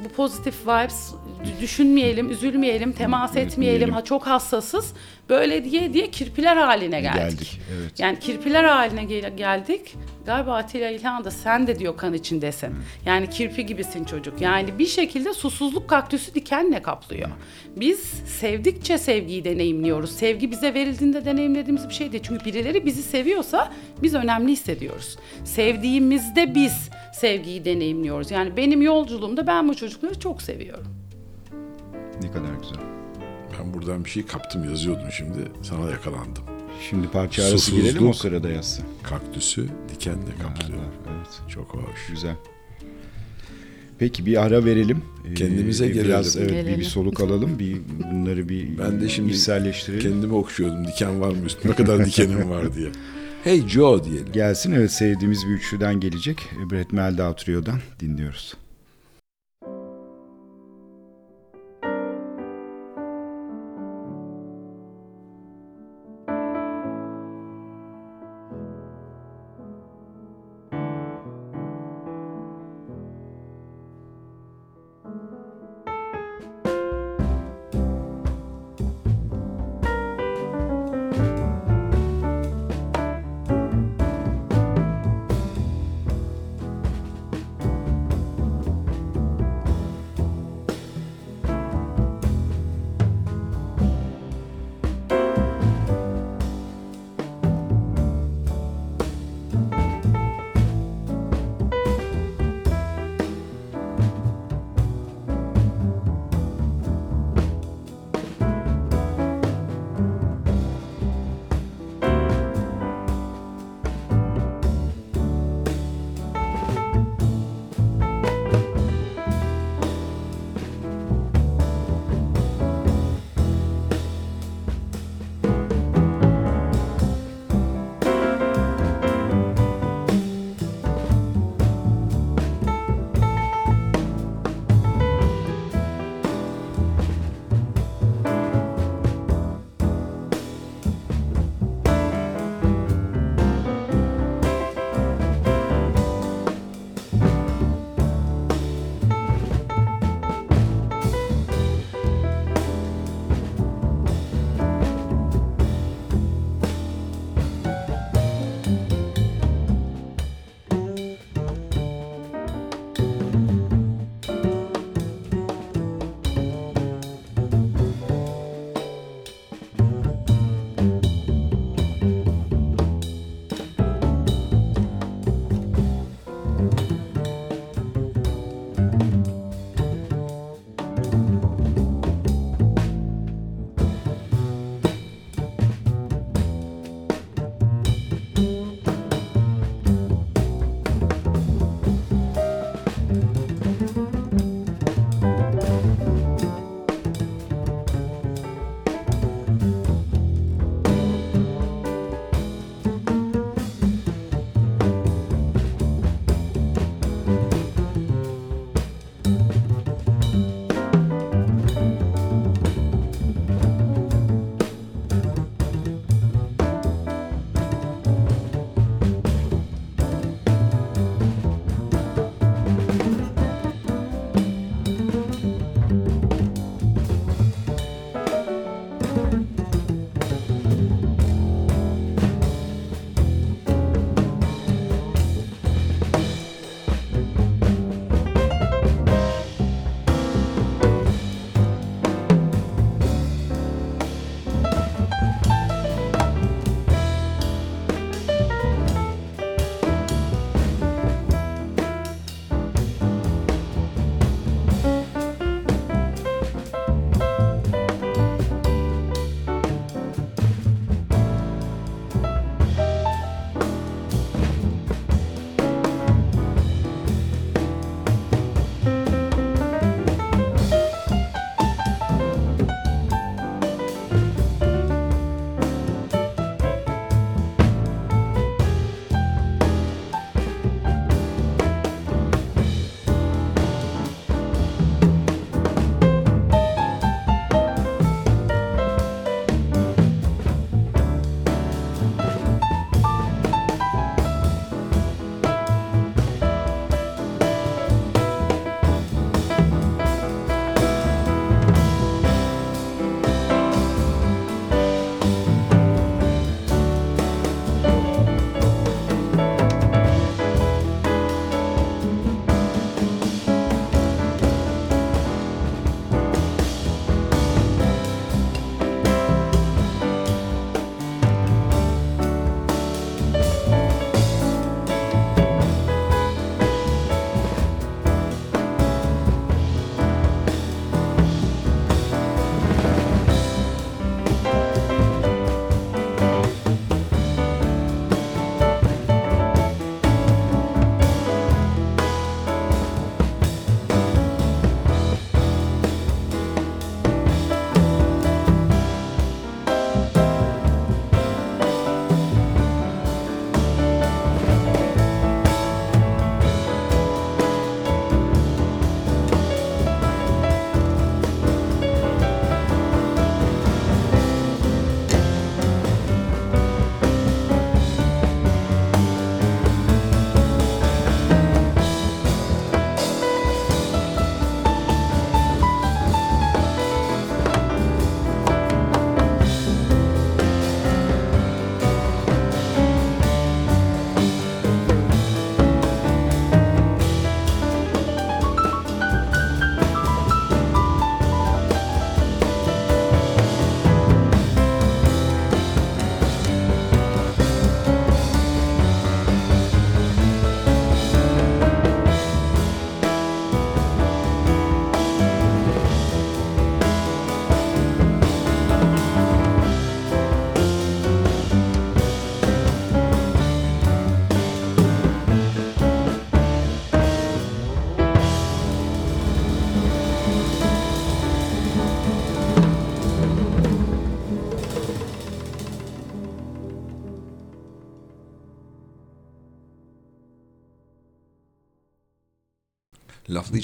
bu pozitif vibes düşünmeyelim, üzülmeyelim, temas etmeyelim. Ha çok hassasız. Böyle diye diye kirpiler haline geldik. Geldik, evet. Yani kirpiler haline gel- geldik. Galiba Atilla İlhan da sen de diyor kan içindesin. Yani kirpi gibisin çocuk. Yani bir şekilde susuzluk kaktüsü dikenle kaplıyor. Biz sevdikçe sevgiyi deneyimliyoruz. Sevgi bize verildiğinde deneyimlediğimiz bir şey değil. Çünkü birileri bizi seviyorsa biz önemli hissediyoruz. Sevdiğimizde biz sevgiyi deneyimliyoruz. Yani benim yolculuğumda ben bu çocukları çok seviyorum. Ne kadar güzel. Ben buradan bir şey kaptım yazıyordum şimdi. Sana yakalandım. Şimdi parça arası Susuzluk. girelim o sırada yazsın. Kaktüsü dikenle kaplıyor. Evet. Çok hoş. Güzel. Peki bir ara verelim. Ee, Kendimize Biraz gelelim. evet, bir, bir Gelelim. soluk alalım. Bir bunları bir Ben de şimdi içselleştirelim. kendimi okşuyordum. Diken var mı üstüne? Ne kadar dikenim var diye. Hey Joe diyelim. Gelsin evet sevdiğimiz bir üçlüden gelecek. Brett Meldau Trio'dan dinliyoruz.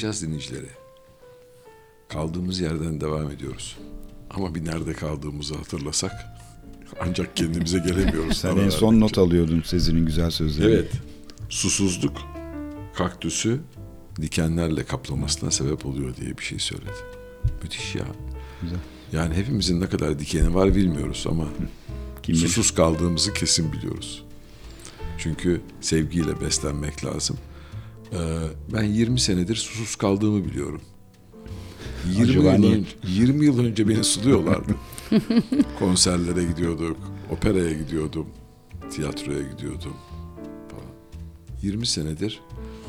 Laflayacağız dinleyicileri. Kaldığımız yerden devam ediyoruz. Ama bir nerede kaldığımızı hatırlasak ancak kendimize gelemiyoruz. Sen en son not alıyordun Sezin'in güzel sözleri. Evet. Susuzluk kaktüsü dikenlerle kaplamasına sebep oluyor diye bir şey söyledi. Müthiş ya. Güzel. Yani hepimizin ne kadar dikeni var bilmiyoruz ama Kim bilir? susuz kaldığımızı kesin biliyoruz. Çünkü sevgiyle beslenmek lazım. Ee, ben 20 senedir susuz kaldığımı biliyorum. 20 Acaba yıl, önce, 20 yıl önce beni suluyorlardı. Konserlere gidiyorduk, operaya gidiyordum, tiyatroya gidiyordum falan. 20 senedir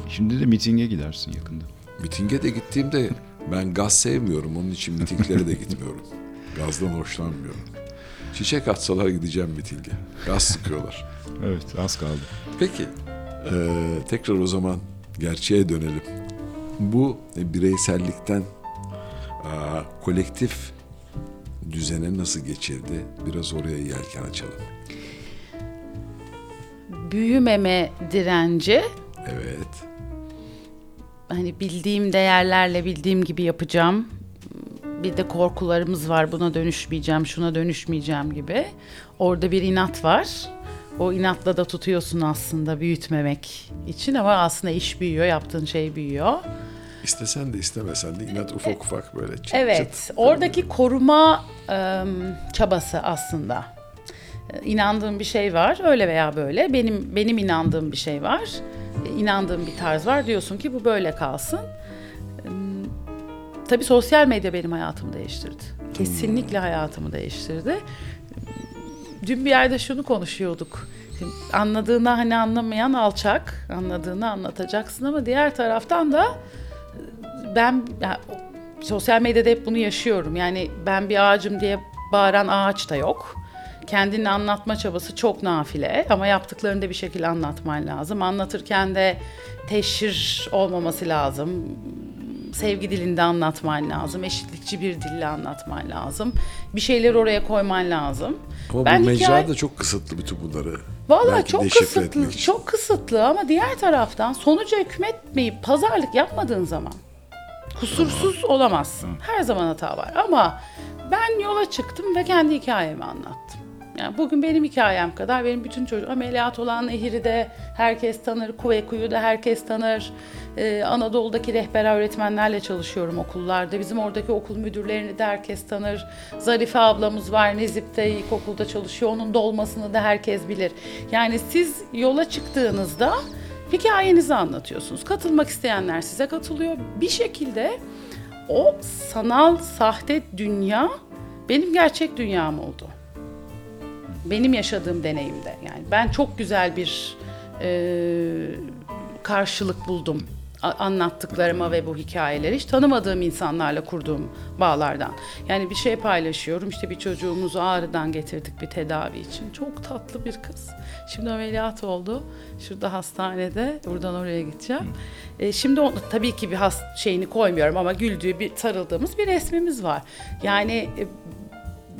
Şimdi de mitinge gidersin yakında. mitinge de gittiğimde ben gaz sevmiyorum. Onun için mitinglere de gitmiyorum. Gazdan hoşlanmıyorum. Çiçek atsalar gideceğim mitinge. Gaz sıkıyorlar. Evet az kaldı. Peki, eee, tekrar o zaman gerçeğe dönelim. Bu bireysellikten aa, kolektif düzene nasıl geçirdi? Biraz oraya yelken açalım. Büyümeme direnci Evet. hani bildiğim değerlerle bildiğim gibi yapacağım. Bir de korkularımız var. Buna dönüşmeyeceğim, şuna dönüşmeyeceğim gibi. Orada bir inat var. O inatla da tutuyorsun aslında büyütmemek için ama aslında iş büyüyor, yaptığın şey büyüyor. İstesen de istemesen de inat ufak ufak böyle çıt Evet, çıt. oradaki koruma ım, çabası aslında. İnandığım bir şey var, öyle veya böyle. Benim benim inandığım bir şey var, inandığım bir tarz var. Diyorsun ki bu böyle kalsın. Tabii sosyal medya benim hayatımı değiştirdi. Kesinlikle hayatımı değiştirdi. Dün bir yerde şunu konuşuyorduk. Şimdi anladığını hani anlamayan alçak, anladığını anlatacaksın ama diğer taraftan da ben ya, o- sosyal medyada hep bunu yaşıyorum. Yani ben bir ağacım diye bağıran ağaç da yok. Kendini anlatma çabası çok nafile ama yaptıklarını da bir şekilde anlatman lazım. Anlatırken de teşhir olmaması lazım. Sevgi dilinde anlatman lazım. Eşitlikçi bir dille anlatman lazım. Bir şeyler oraya koyman lazım. Ama Ben bu mecra hikaye- da çok kısıtlı bütün bunları. Belki çok kısıtlı, çok kısıtlı ama diğer taraftan sonuca hükmetmeyip pazarlık yapmadığın zaman kusursuz olamazsın. Her zaman hata var ama ben yola çıktım ve kendi hikayemi anlattım. Yani bugün benim hikayem kadar benim bütün çocuk ameliyat olan Nehir'i de herkes tanır, Kuveyku'yu da herkes tanır. Ee, Anadolu'daki rehber öğretmenlerle çalışıyorum okullarda. Bizim oradaki okul müdürlerini de herkes tanır. Zarife ablamız var Nezip'te ilkokulda çalışıyor. Onun dolmasını da herkes bilir. Yani siz yola çıktığınızda hikayenizi anlatıyorsunuz. Katılmak isteyenler size katılıyor. Bir şekilde o sanal sahte dünya benim gerçek dünyam oldu. Benim yaşadığım deneyimde. Yani ben çok güzel bir e, karşılık buldum anlattıklarıma ve bu hikayeleri hiç tanımadığım insanlarla kurduğum bağlardan. Yani bir şey paylaşıyorum işte bir çocuğumuzu ağrıdan getirdik bir tedavi için. Çok tatlı bir kız. Şimdi ameliyat oldu. Şurada hastanede buradan oraya gideceğim. E, şimdi onu, tabii ki bir has şeyini koymuyorum ama güldüğü bir sarıldığımız bir resmimiz var. Yani e,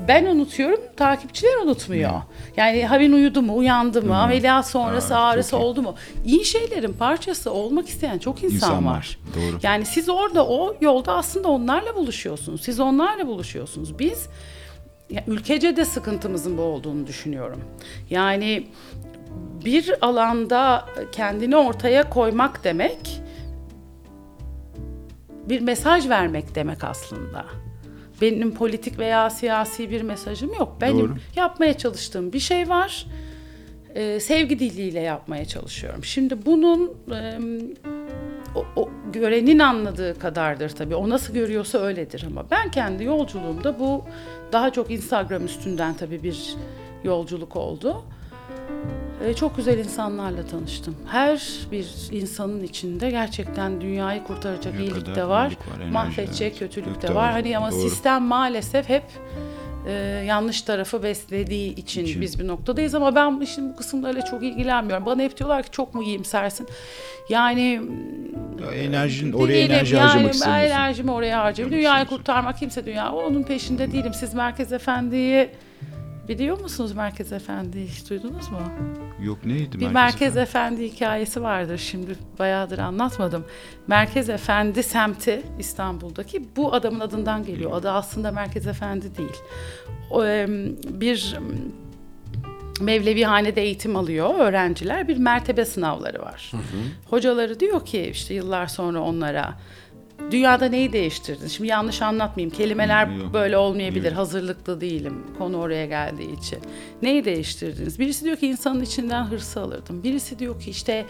ben unutuyorum, takipçiler unutmuyor. Yani Havin uyudu mu, uyandı mı, ameliyat sonrası ağrısı oldu mu? İyi şeylerin parçası olmak isteyen çok insan, İnsan var, var. doğru. Yani siz orada o yolda aslında onlarla buluşuyorsunuz. Siz onlarla buluşuyorsunuz. Biz ya, ülkece de sıkıntımızın bu olduğunu düşünüyorum. Yani bir alanda kendini ortaya koymak demek bir mesaj vermek demek aslında. Benim politik veya siyasi bir mesajım yok. Benim Doğru. yapmaya çalıştığım bir şey var. Ee, sevgi diliyle yapmaya çalışıyorum. Şimdi bunun e, o, o görenin anladığı kadardır tabii. O nasıl görüyorsa öyledir ama ben kendi yolculuğumda bu daha çok Instagram üstünden tabii bir yolculuk oldu. Ee, çok güzel insanlarla tanıştım. Her bir insanın içinde gerçekten dünyayı kurtaracak Ne iyilik de var, var, mahvedecek kötülük de var. Hani ama doğru. sistem maalesef hep e, yanlış tarafı beslediği için, İçin. biz bir noktadayız ama ben işin bu kısımlarıyla çok ilgilenmiyorum. Bana hep diyorlar ki çok mu iyimsersin? Yani Ya enerjin ne oraya diyelim, enerji yani harcamak ben istemiyorsun. enerjimi oraya harcıyorum. Dünyayı kurtarmak kimse dünya. Onun peşinde değilim. Siz Merkez Efendi'yi Biliyor musunuz Merkez Efendi hiç duydunuz mu? Yok neydi? Bir Merkez Efendi hikayesi vardır şimdi bayağıdır anlatmadım. Merkez Efendi semti İstanbul'daki bu adamın adından geliyor. Adı aslında Merkez Efendi değil. O, bir em, Mevlevihanede eğitim alıyor öğrenciler. Bir mertebe sınavları var. Hocaları diyor ki işte yıllar sonra onlara dünyada neyi değiştirdin? Şimdi yanlış anlatmayayım. Kelimeler Yok. böyle olmayabilir. Yok. Hazırlıklı değilim. Konu oraya geldiği için. Neyi değiştirdiniz? Birisi diyor ki insanın içinden hırsı alırdım. Birisi diyor ki işte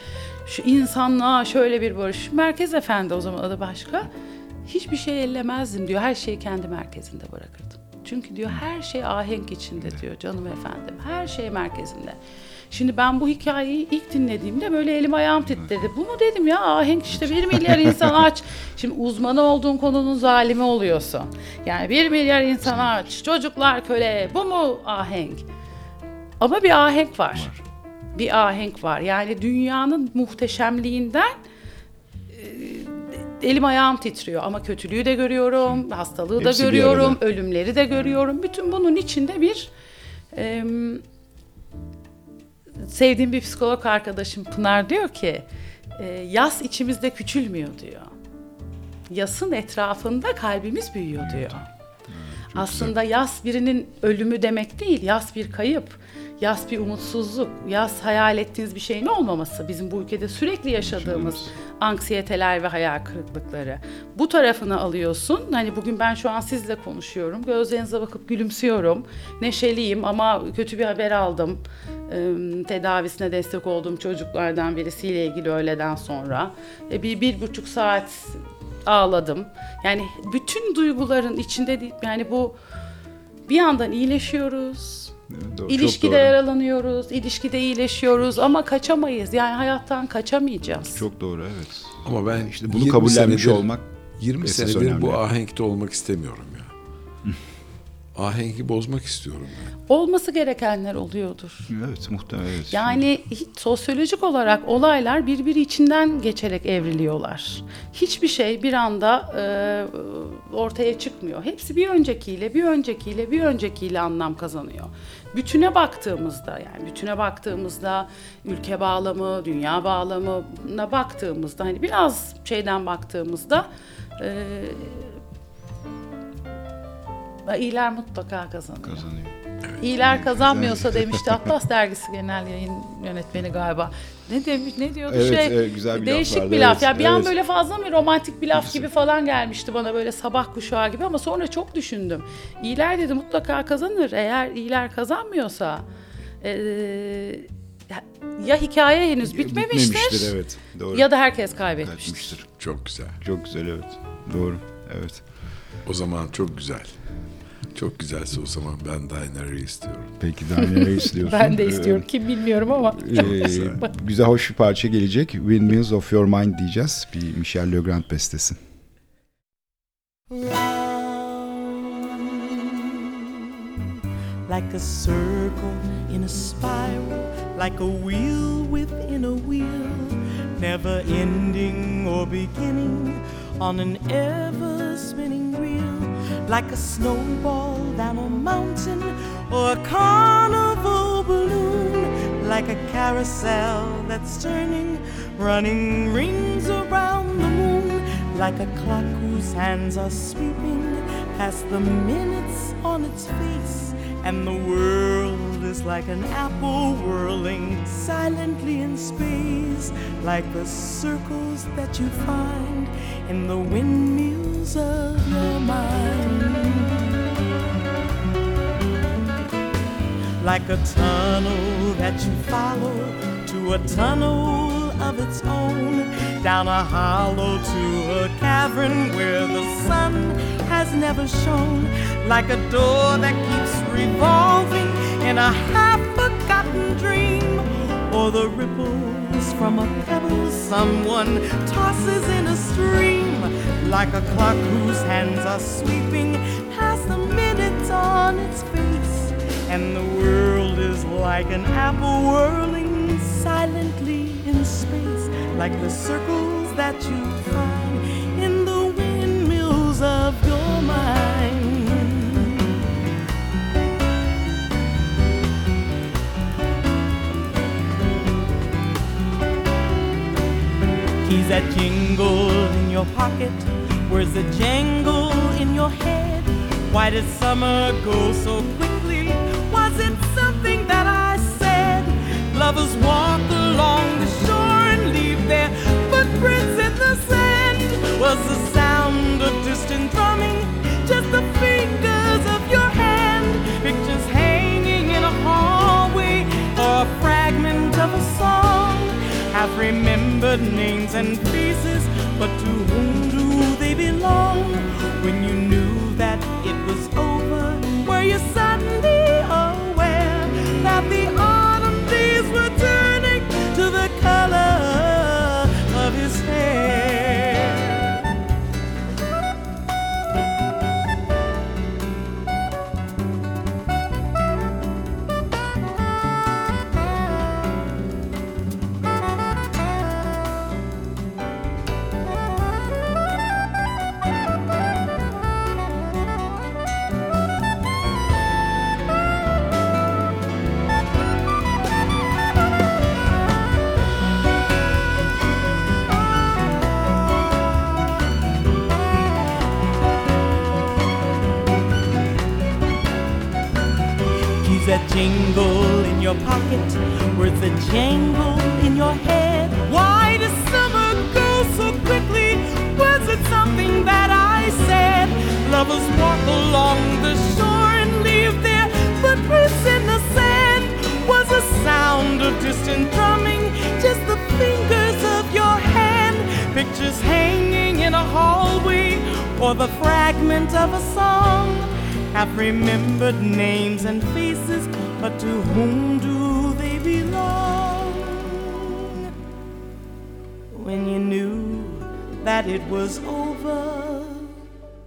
şu insanlığa şöyle bir barış. Merkez Efendi o zaman adı başka. Hiçbir şey ellemezdim diyor. Her şeyi kendi merkezinde bırakırdım. Çünkü diyor her şey ahenk içinde diyor canım efendim. Her şey merkezinde. Şimdi ben bu hikayeyi ilk dinlediğimde böyle elim ayağım titredi. Bu mu dedim ya ahenk işte bir milyar insan aç. Şimdi uzmanı olduğun konunun zalimi oluyorsun. Yani bir milyar insan aç, çocuklar köle bu mu ahenk? Ama bir ahenk var. Bir ahenk var. Yani dünyanın muhteşemliğinden e, elim ayağım titriyor ama kötülüğü de görüyorum, hastalığı da Hepsi bir görüyorum, ölümleri de görüyorum. Bütün bunun içinde bir sevdiğim bir psikolog arkadaşım Pınar diyor ki e, yas içimizde küçülmüyor diyor. Yasın etrafında kalbimiz büyüyor diyor. Aslında yas birinin ölümü demek değil, yas bir kayıp, yas bir umutsuzluk, yas hayal ettiğiniz bir şeyin olmaması. Bizim bu ülkede sürekli yaşadığımız anksiyeteler ve hayal kırıklıkları. Bu tarafını alıyorsun. Hani bugün ben şu an sizle konuşuyorum. Gözlerinize bakıp gülümsüyorum. Neşeliyim ama kötü bir haber aldım. Ee, tedavisine destek olduğum çocuklardan birisiyle ilgili öğleden sonra. E, bir, bir buçuk saat ağladım. Yani bütün duyguların içinde değil. Yani bu bir yandan iyileşiyoruz. İlişkide yaralanıyoruz, ilişkide iyileşiyoruz ama kaçamayız. Yani hayattan kaçamayacağız. Çok doğru evet. Ama ben İşte bunu 20 kabullenmiş senedir- olmak 20 esas senedir önemli. bu ahenkte olmak istemiyorum ya. Ahengi bozmak istiyorum ben. Olması gerekenler oluyordur. Evet muhtemelen evet. Yani hiç sosyolojik olarak olaylar birbiri içinden geçerek evriliyorlar. Hiçbir şey bir anda e, ortaya çıkmıyor. Hepsi bir öncekiyle, bir öncekiyle, bir öncekiyle anlam kazanıyor. Bütüne baktığımızda yani bütüne baktığımızda ülke bağlamı, dünya bağlamına baktığımızda hani biraz şeyden baktığımızda e, iyiler mutlaka kazanıyor. kazanıyor. İyiler kazanmıyorsa demişti Atlas Dergisi Genel Yayın Yönetmeni galiba. Ne demiş ne diyordu Evet, şey? evet, güzel bir laf değişik vardı, bir laf. evet, ya bir an evet. böyle fazla mı romantik bir laf gibi falan gelmişti bana böyle sabah kuşağı gibi ama sonra çok düşündüm. İyiler dedi mutlaka kazanır. Eğer iyiler kazanmıyorsa eee, ya hikaye henüz bitmemiştir, Bitmemiştir evet. Doğru. ya da herkes kaybetmiştir. Kaçmıştır. Çok güzel. Çok güzel evet. Doğru. Evet. O zaman çok güzel. Çok güzelse o zaman ben Diana istiyorum. Peki daha neler istiyorsun? Ben de istiyorum. Kim bilmiyorum ama çok Ee, güzel. güzel hoş bir parça gelecek. Windmills of Your Mind diyeceğiz. Bir Michel Legrand bestesi. like a circle in a spiral, like a wheel within a wheel, never ending or beginning on an ever spinning like a snowball down a mountain or a carnival balloon, like a carousel that's turning, running rings around the moon, like a clock whose hands are sweeping past the minutes on its face, and the world is like an apple whirling silently in space, like the circles that you find in the of your mind. Like a tunnel that you follow to a tunnel of its own, down a hollow to a cavern where the sun has never shone, like a door that keeps revolving in a half forgotten dream, or the ripples from a pebble someone tosses in a stream, like a clock whose hands are sweeping past the minutes on its face. And the world is like an apple whirling silently in space, like the circles that you find in the windmills of your mind. keys that jingle in your pocket words that jangle in your head. Why did summer go so quickly? Was it something that I said? Lovers walk along the shore and leave their footprints in the sand. Was the sound of distant drumming just the fingers of your hand? Pictures hanging in a hallway or a fragment of a song. Have remembered names and faces, but to whom do they belong? When you knew that it was over, were you suddenly aware that the your pocket, words that jangle in your head. Why does summer go so quickly? Was it something that I said? Lovers walk along the shore and leave their footprints in the sand. Was a sound of distant drumming just the fingers of your hand? Pictures hanging in a hallway or the fragment of a song? have remembered names and faces, but to whom do they belong? When you knew that it was over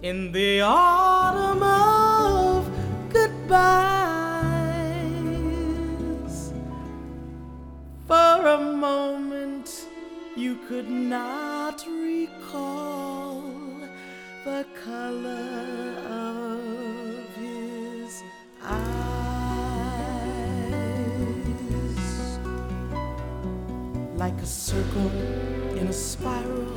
in the autumn of goodbyes, for a moment you could not recall the color Like a circle in a spiral,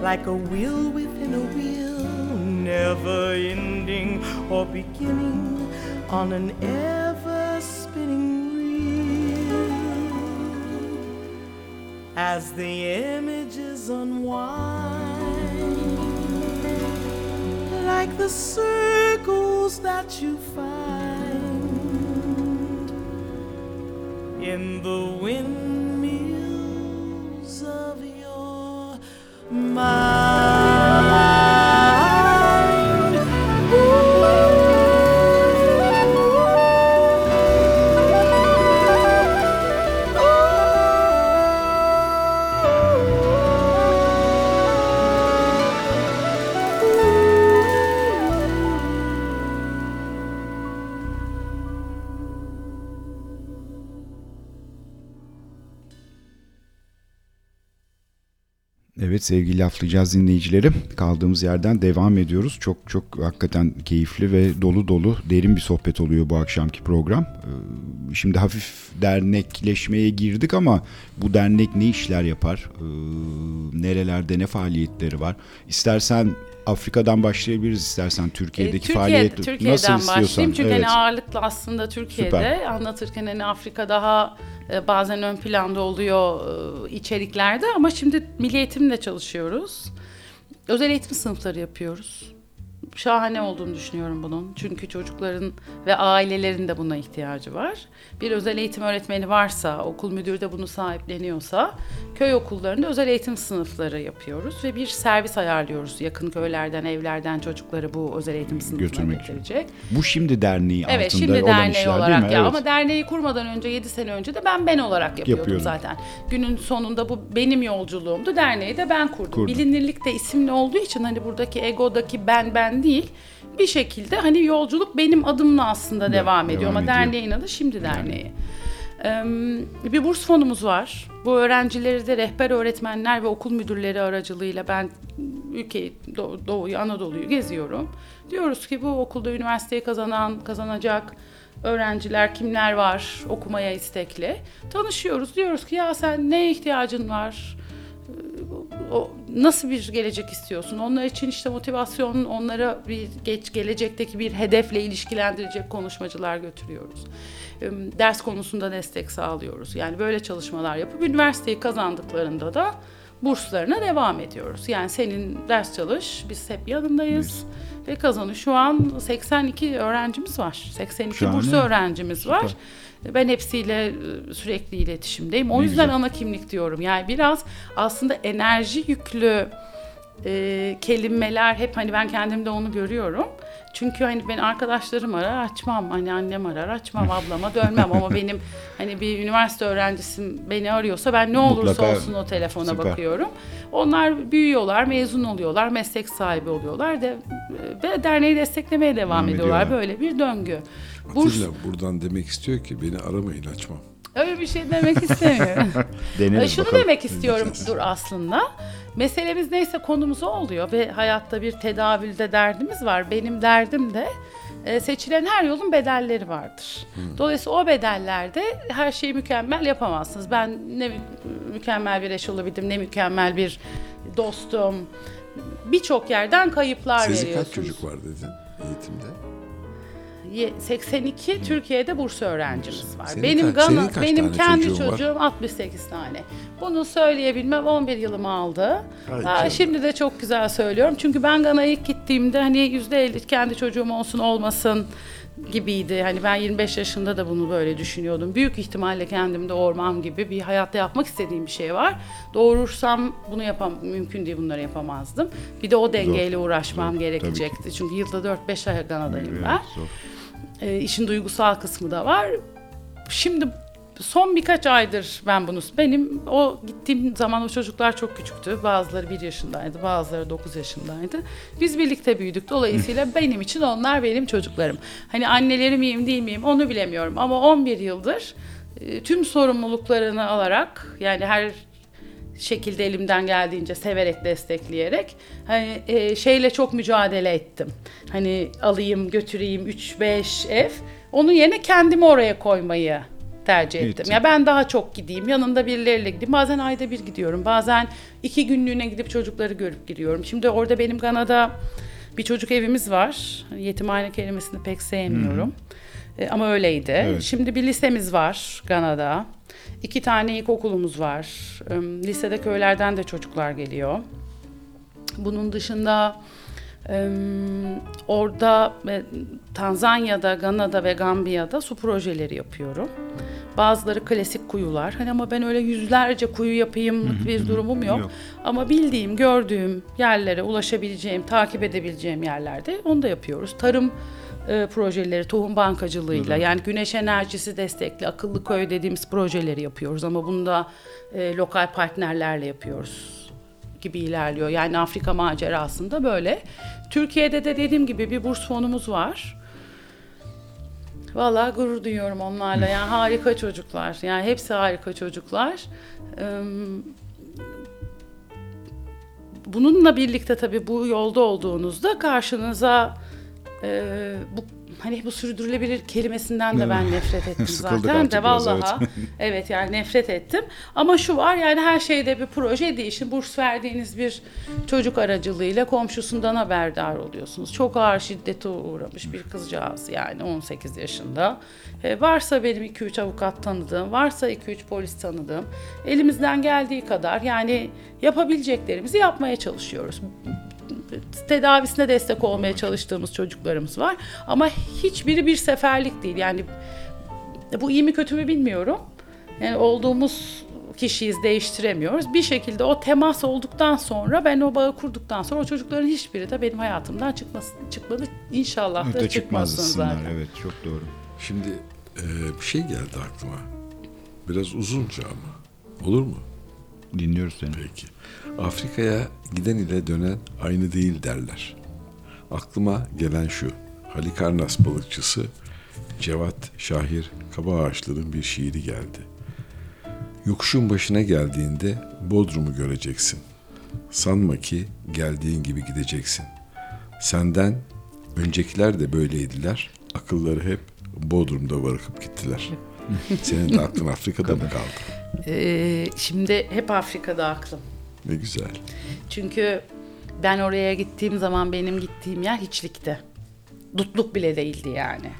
like a wheel within a wheel, never ending or beginning on an ever spinning reel. As the images unwind, like the circles that you find in the windmills Evet sevgili laflayacağız dinleyicileri. Kaldığımız yerden devam ediyoruz. Çok çok hakikaten keyifli ve dolu dolu derin bir sohbet oluyor bu akşamki program. Ee, Şimdi hafif dernekleşmeye girdik ama bu dernek ne işler yapar? Ee, Nerelerde ne faaliyetleri var? İstersen Afrika'dan başlayabiliriz istersen Türkiye'deki E, Türkiye, faaliyet Türkiye'den nasıl istiyorsan. başlayayım çünkü evet. hani ağırlıklı aslında Türkiye'de Süper. anlatırken hani Afrika daha e, bazen ön planda oluyor e, içeriklerde ama şimdi milli eğitimle çalışıyoruz. Özel eğitim sınıfları yapıyoruz. Şahane olduğunu düşünüyorum bunun. Çünkü çocukların ve ailelerin de buna ihtiyacı var. Bir özel eğitim öğretmeni varsa, okul müdürü de bunu sahipleniyorsa köy okullarında özel eğitim sınıfları yapıyoruz ve bir servis ayarlıyoruz. Yakın köylerden, evlerden çocukları bu özel eğitim sınıfına Götürmek için. getirecek. Bu şimdi derneği Evet altında şimdi olan derneği işler değil olarak mi? ya Evet. ama derneği kurmadan önce 7 sene önce de ben ben olarak yapıyordum Yapıyordun. zaten. Günün sonunda bu benim yolculuğumdu. Derneği de ben kurdum. Kurdun. Bilinirlik de isimli olduğu için hani buradaki egodaki ben ben değil. Bir şekilde hani yolculuk benim adımla aslında devam ediyor devam ama ediyor. derneğin adı Şimdi Derneği. Ee, bir burs fonumuz var. Bu öğrencileri de rehber öğretmenler ve okul müdürleri aracılığıyla ben ülkeyi, Doğu- Doğu'yu, Anadolu'yu geziyorum. Diyoruz ki bu okulda üniversiteyi kazanan, kazanacak öğrenciler kimler var okumaya istekli. Tanışıyoruz. Diyoruz ki ya sen neye ihtiyacın var? o nasıl bir gelecek istiyorsun? Onlar için işte motivasyon, onlara bir geç gelecekteki bir hedefle ilişkilendirecek konuşmacılar götürüyoruz. Ders konusunda destek sağlıyoruz. Yani böyle çalışmalar yapıp üniversiteyi kazandıklarında da burslarına devam ediyoruz. Yani senin ders çalış, biz hep yanındayız ve kazanı. Şu an 82 öğrencimiz var. 82 Şahane. burs öğrencimiz var. Ben hepsiyle e, sürekli iletişimdeyim. O Ne yüzden güzel. ana kimlik diyorum. Yani biraz aslında enerji yüklü e, kelimeler hep hani ben kendimde onu görüyorum. Çünkü hani ben arkadaşlarım arar açmam. Hani annem arar açmam ablama dönmem ama benim hani bir üniversite öğrencisim beni arıyorsa ben ne olursa Mutlaka. olsun o telefona Süper. bakıyorum. Onlar büyüyorlar, mezun oluyorlar, meslek sahibi oluyorlar de, ve derneği desteklemeye devam Devam ediyorlar. ediyorlar. Böyle bir döngü. Burs Atilla buradan demek istiyor ki beni aramayın açmam. öyle bir şey demek istemiyorum. Deneriz Şunu bakalım. demek istiyorum dur aslında. Meselemiz neyse konumuz o oluyor ve hayatta bir tedavülde derdimiz var. Benim derdim de e, seçilen her yolun bedelleri vardır. Dolayısıyla o bedellerde her şeyi mükemmel yapamazsınız. Ben ne mü- mükemmel bir eş olabildim, ne mükemmel bir dostum. Birçok yerden kayıplar Sizi kaç veriyorsunuz. çocuk var dedin eğitimde? Ye- 82 Türkiye'de burs öğrencimiz var. Senin benim kaç- senin kaç benim tane kendi çocuğun var? çocuğum 68 tane. Bunu söyleyebilmem 11 yılımı aldı. Ay Aa, canım. şimdi de çok güzel söylüyorum. Çünkü ben Gana'ya ilk gittiğimde hani %50 kendi çocuğum olsun olmasın gibiydi. Hani ben 25 yaşında da bunu böyle düşünüyordum. Büyük ihtimalle kendimde orman gibi bir hayatta yapmak istediğim bir şey var. Doğurursam bunu yapam mümkün değil bunları yapamazdım. Bir de o dengeyle uğraşmam gerekecekti. Çünkü yılda 4-5 ay Gana'dayım ben. zor. E, işin duygusal kısmı da var. Şimdi son birkaç aydır ben bunu benim o gittiğim zaman o çocuklar çok küçüktü. Bazıları bir yaşındaydı, bazıları 9 yaşındaydı. Biz birlikte büyüdük. Dolayısıyla benim için onlar benim çocuklarım. Hani anneleri miyim değil miyim onu bilemiyorum ama 11 yıldır e, tüm sorumluluklarını alarak yani her şekilde elimden geldiğince severek destekleyerek hani e, şeyle çok mücadele ettim. Hani alayım götüreyim 3-5 ev. Onun yerine kendimi oraya koymayı tercih ettim. Ettin. Ya ben daha çok gideyim. Yanında birileriyle gideyim. Bazen ayda bir gidiyorum. Bazen iki günlüğüne gidip çocukları görüp gidiyorum. Şimdi orada benim Gana'da bir çocuk evimiz var. Yetimhane kelimesini pek sevmiyorum. E, ama öyleydi. Evet. Şimdi bir lisemiz var Gana'da. İki tane ilkokulumuz var. Lisede köylerden de çocuklar geliyor. Bunun dışında orada Tanzanya'da, Gana'da ve Gambiya'da su projeleri yapıyorum. Bazıları klasik kuyular. Hani ama ben öyle yüzlerce kuyu yapayım bir durumum yok. Yok. Ama bildiğim, gördüğüm yerlere ulaşabileceğim, takip edebileceğim yerlerde onu da yapıyoruz. Tarım e, projeleri, tohum bankacılığıyla yani güneş enerjisi destekli akıllı köy dediğimiz projeleri yapıyoruz ama bunu da e, lokal partnerlerle yapıyoruz gibi ilerliyor. Yani Afrika macerasında böyle. Türkiye'de de dediğim gibi bir burs fonumuz var. Vallahi gurur duyuyorum onlarla. Yani harika çocuklar. Yani hepsi harika çocuklar. Bununla birlikte tabii bu yolda olduğunuzda karşınıza e, bu hani bu sürdürülebilir kelimesinden de ben nefret ettim zaten de biraz, vallahi. evet. evet yani nefret ettim. Ama şu var yani her şeyde bir proje değişim. Burs verdiğiniz bir çocuk aracılığıyla komşusundan haberdar oluyorsunuz. Çok ağır şiddete uğramış bir kızcağız yani 18 yaşında. E, varsa benim 2-3 avukat tanıdığım, varsa 2-3 polis tanıdığım. Elimizden geldiği kadar yani yapabileceklerimizi yapmaya çalışıyoruz tedavisine destek olmaya çalıştığımız çocuklarımız var. Ama hiçbiri bir seferlik değil. Yani bu iyi mi kötü mü bilmiyorum. Yani olduğumuz kişiyiz değiştiremiyoruz. Bir şekilde o temas olduktan sonra ben o bağı kurduktan sonra o çocukların hiçbiri de benim hayatımdan çıkması, çıkmadı. İnşallah da çıkmasın çıkmazsınlar. zaten. Evet çok doğru. Şimdi e, bir şey geldi aklıma. Biraz uzunca ama. Olur mu? Dinliyoruz seni. Peki. Afrika'ya giden ile dönen aynı değil derler. Aklıma gelen şu. Halikarnas balıkçısı Cevat Şahir Kabaağaçlı'nın bir şiiri geldi. Yokuşun başına geldiğinde Bodrum'u göreceksin. Sanma ki geldiğin gibi gideceksin. Senden öncekiler de böyleydiler. Akılları hep Bodrum'da bırakıp gittiler. Senin de aklın Afrika'da mı kaldı? Ee, şimdi hep Afrika'da aklım. Ne güzel. Çünkü ben oraya gittiğim zaman benim gittiğim yer hiçlikti. Dutluk bile değildi yani.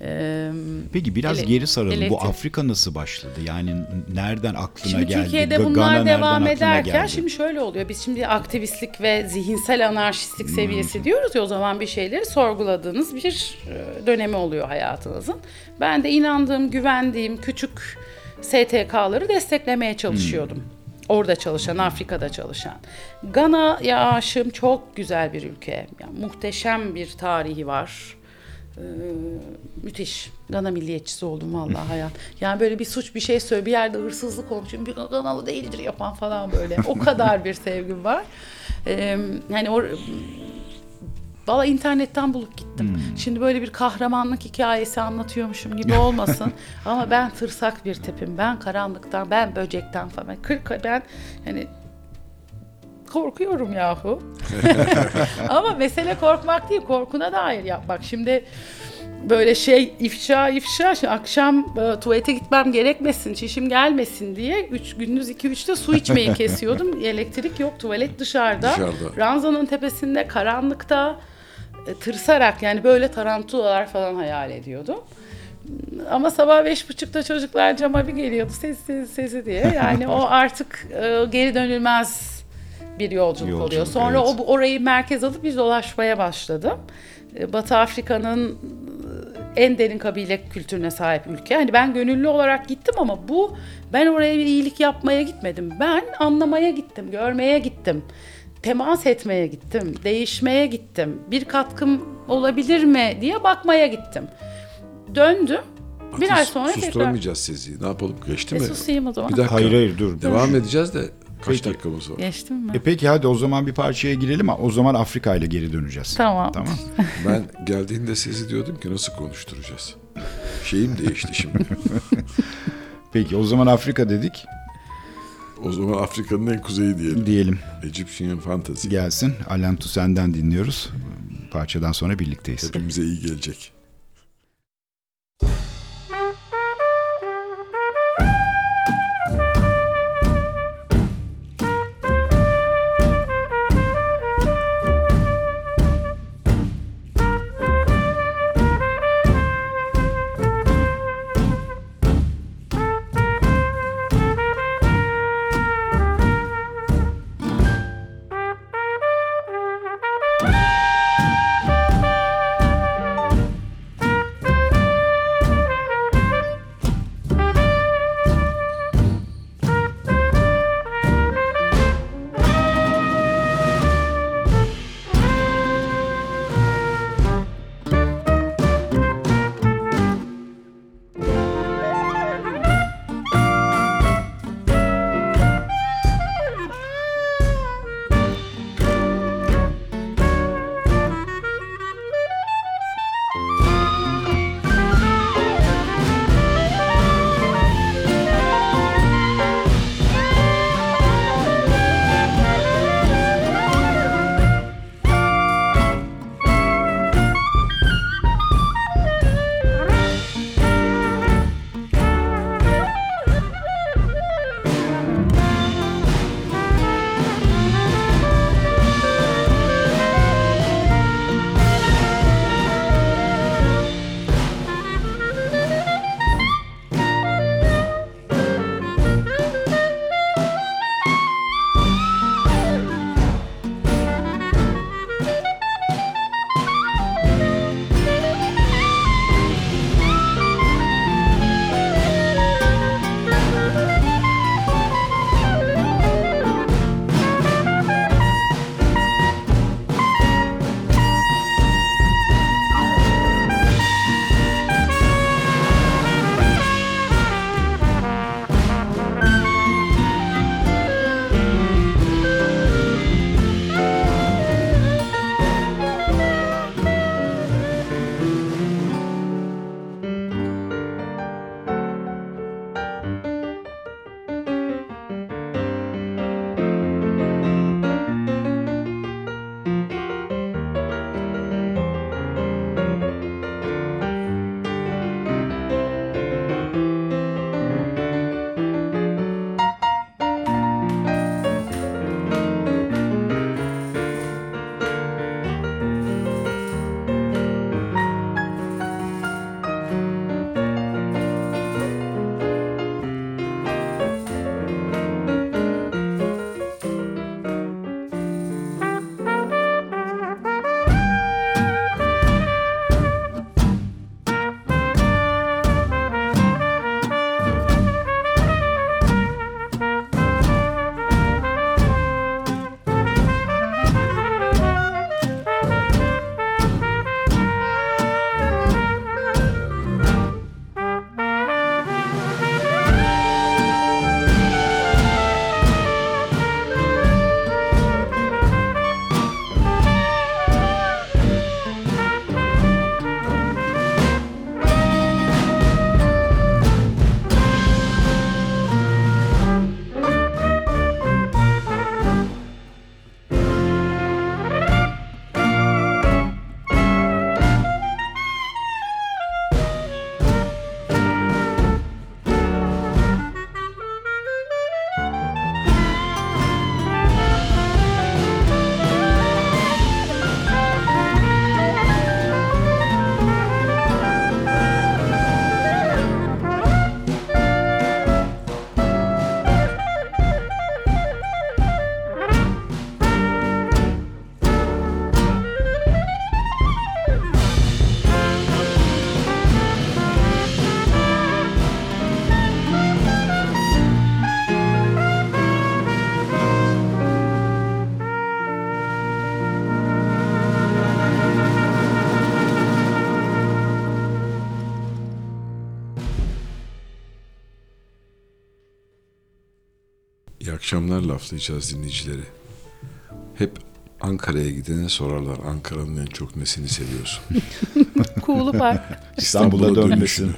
Ee, Peki biraz Ele- geri saralım. elektrik- Bu Afrika nasıl başladı? Yani nereden aklına Şimdi geldi? Türkiye'de bunlar Gana devam ederken geldi? şimdi şöyle oluyor. Biz şimdi aktivistlik ve zihinsel anarşistlik seviyesi diyoruz ya o zaman bir şeyleri sorguladığınız bir e, dönemi oluyor hayatınızın. Ben de inandığım, güvendiğim küçük STK'ları desteklemeye çalışıyordum. Orada çalışan, Afrika'da çalışan. Gana'ya aşığım çok güzel bir ülke. Yani muhteşem bir tarihi var. Ee, müthiş. Gana milliyetçisi oldum vallahi hayat. Yani böyle bir suç bir şey söyle bir yerde hırsızlık olmuş. Bir Ganalı değildir yapan falan böyle. O kadar bir sevgim var. Ee, yani o Valla internetten bulup gittim. Şimdi böyle bir kahramanlık hikayesi anlatıyormuşum gibi olmasın. Ama ben tırsak bir tipim. Ben karanlıktan, ben böcekten falan. Kırk, ben hani korkuyorum yahu. Ama mesele korkmak değil, korkuna dair yapmak. Şimdi böyle şey ifşa ifşa şimdi akşam e, tuvalete gitmem gerekmesin, çişim gelmesin diye üç, gündüz 2-3'te su içmeyi kesiyordum. Elektrik yok, tuvalet dışarıda. Dışarıda. Ranzanın tepesinde, karanlıkta tırsarak yani böyle tarantulalar falan hayal ediyordum. Ama sabah beş buçukta çocuklar cama bir geliyordu sesi sesi diye. Yani o artık e, geri dönülmez bir yolculuk, Yolculuk, oluyor. Sonra evet. o orayı merkez alıp bir dolaşmaya başladım. E, Batı Afrika'nın e, en derin kabile kültürüne sahip ülke. Hani ben gönüllü olarak gittim ama bu ben oraya bir iyilik yapmaya gitmedim. Ben anlamaya gittim, görmeye gittim. Temas etmeye gittim, değişmeye gittim. Bir katkım olabilir mi diye bakmaya gittim. Döndüm. Bir ay sonra tekrar Susturamayacağız sizi. Ne yapalım? Geçti E, mi? susayım o zaman. Bir dakika. Hayır hayır dur. Devam edeceğiz de kaç Peki. dakikamız var? Geçtim mi? E peki hadi o zaman bir parçaya girelim ama o zaman Afrika ile geri döneceğiz. Tamam. Tamam. Ben geldiğinde sizi diyordum ki nasıl konuşturacağız? Şeyim değişti şimdi. Peki o zaman Afrika dedik O zaman Afrika'nın en kuzeyi diyelim. diyelim Egyptian Fantasy. gelsin. Alain Toussaint'den dinliyoruz. Parçadan sonra birlikteyiz. Hepimize iyi gelecek. Laflayacağız dinleyicileri. Hep Ankara'ya gidene sorarlar Ankara'nın en çok nesini seviyorsun? Kuğulu Park. İstanbul'a dönmesini.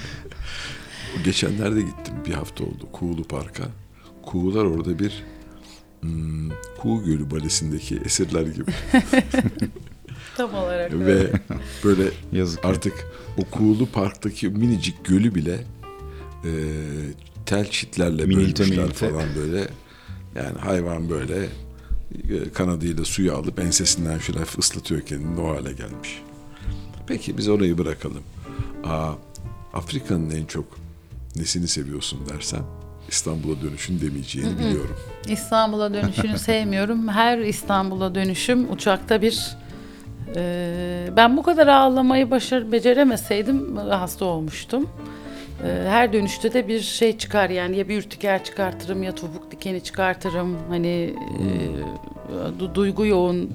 Geçenlerde gittim bir hafta oldu Kuğulu Park'a. Kuğular orada bir hmm, Kuğu Gölü Balesi'ndeki esirler gibi. Tam olarak öyle. Ve böyle Yazık. artık o Kuğulu Park'taki minicik gölü bile e, tel çitlerle Minilte bölmüşler minilte. falan böyle. Yani hayvan böyle e, kanadıyla suyu alıp ensesinden şöyle ıslatıyor kendini o hale gelmiş. Peki biz orayı bırakalım. Aa, Afrika'nın en çok nesini seviyorsun dersen İstanbul'a dönüşün demeyeceğini biliyorum. İstanbul'a dönüşünü sevmiyorum. Her İstanbul'a dönüşüm uçakta bir e, ben bu kadar ağlamayı başar beceremeseydim hasta olmuştum. E, her dönüşte de bir şey çıkar yani ya bir ürtiker çıkartırım ya topuk dikeni çıkartırım. Hani e, du- duygu yoğun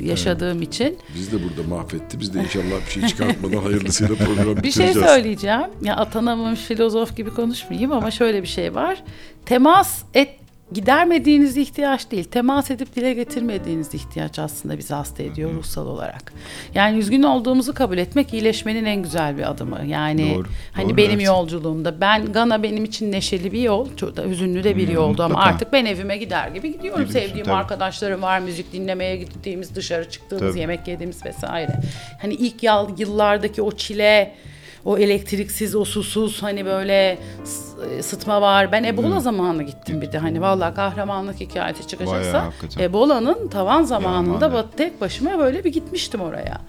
yaşadığım için. Biz de burada mahvetti. Biz de inşallah bir şey çıkartmadan hayırlısıyla programı Bir şey bitireceğiz. söyleyeceğim. Ya atanamamış filozof gibi konuşmayayım ama şöyle bir şey var. Temas et gidermediğiniz ihtiyaç değil. Temas edip dile getirmediğiniz ihtiyaç aslında bizi hasta ediyor ruhsal olarak. Yani üzgün olduğumuzu kabul etmek iyileşmenin en güzel bir adımı. Yani Doğru, hani doğru, benim evet. yolculuğumda ben Gana benim için neşeli bir yol, çok da hüzünlü de bir Hmm, yoldu ama artık ben evime gider gibi gidiyorum. Gidiyorsun, Sevdiğim tabii. arkadaşlarım var, müzik dinlemeye gittiğimiz, dışarı çıktığımız, Tabii. yemek yediğimiz vesaire. Hani ilk yıl- yıllardaki o çile, o elektriksiz, o susuz hani böyle sıtma var. Ben Ebola zamanı gittim bir de hani vallahi kahramanlık hikayeti Bayağı çıkacaksa. hakikaten. Ebola'nın tavan zamanında bat- tek başıma böyle bir gitmiştim oraya.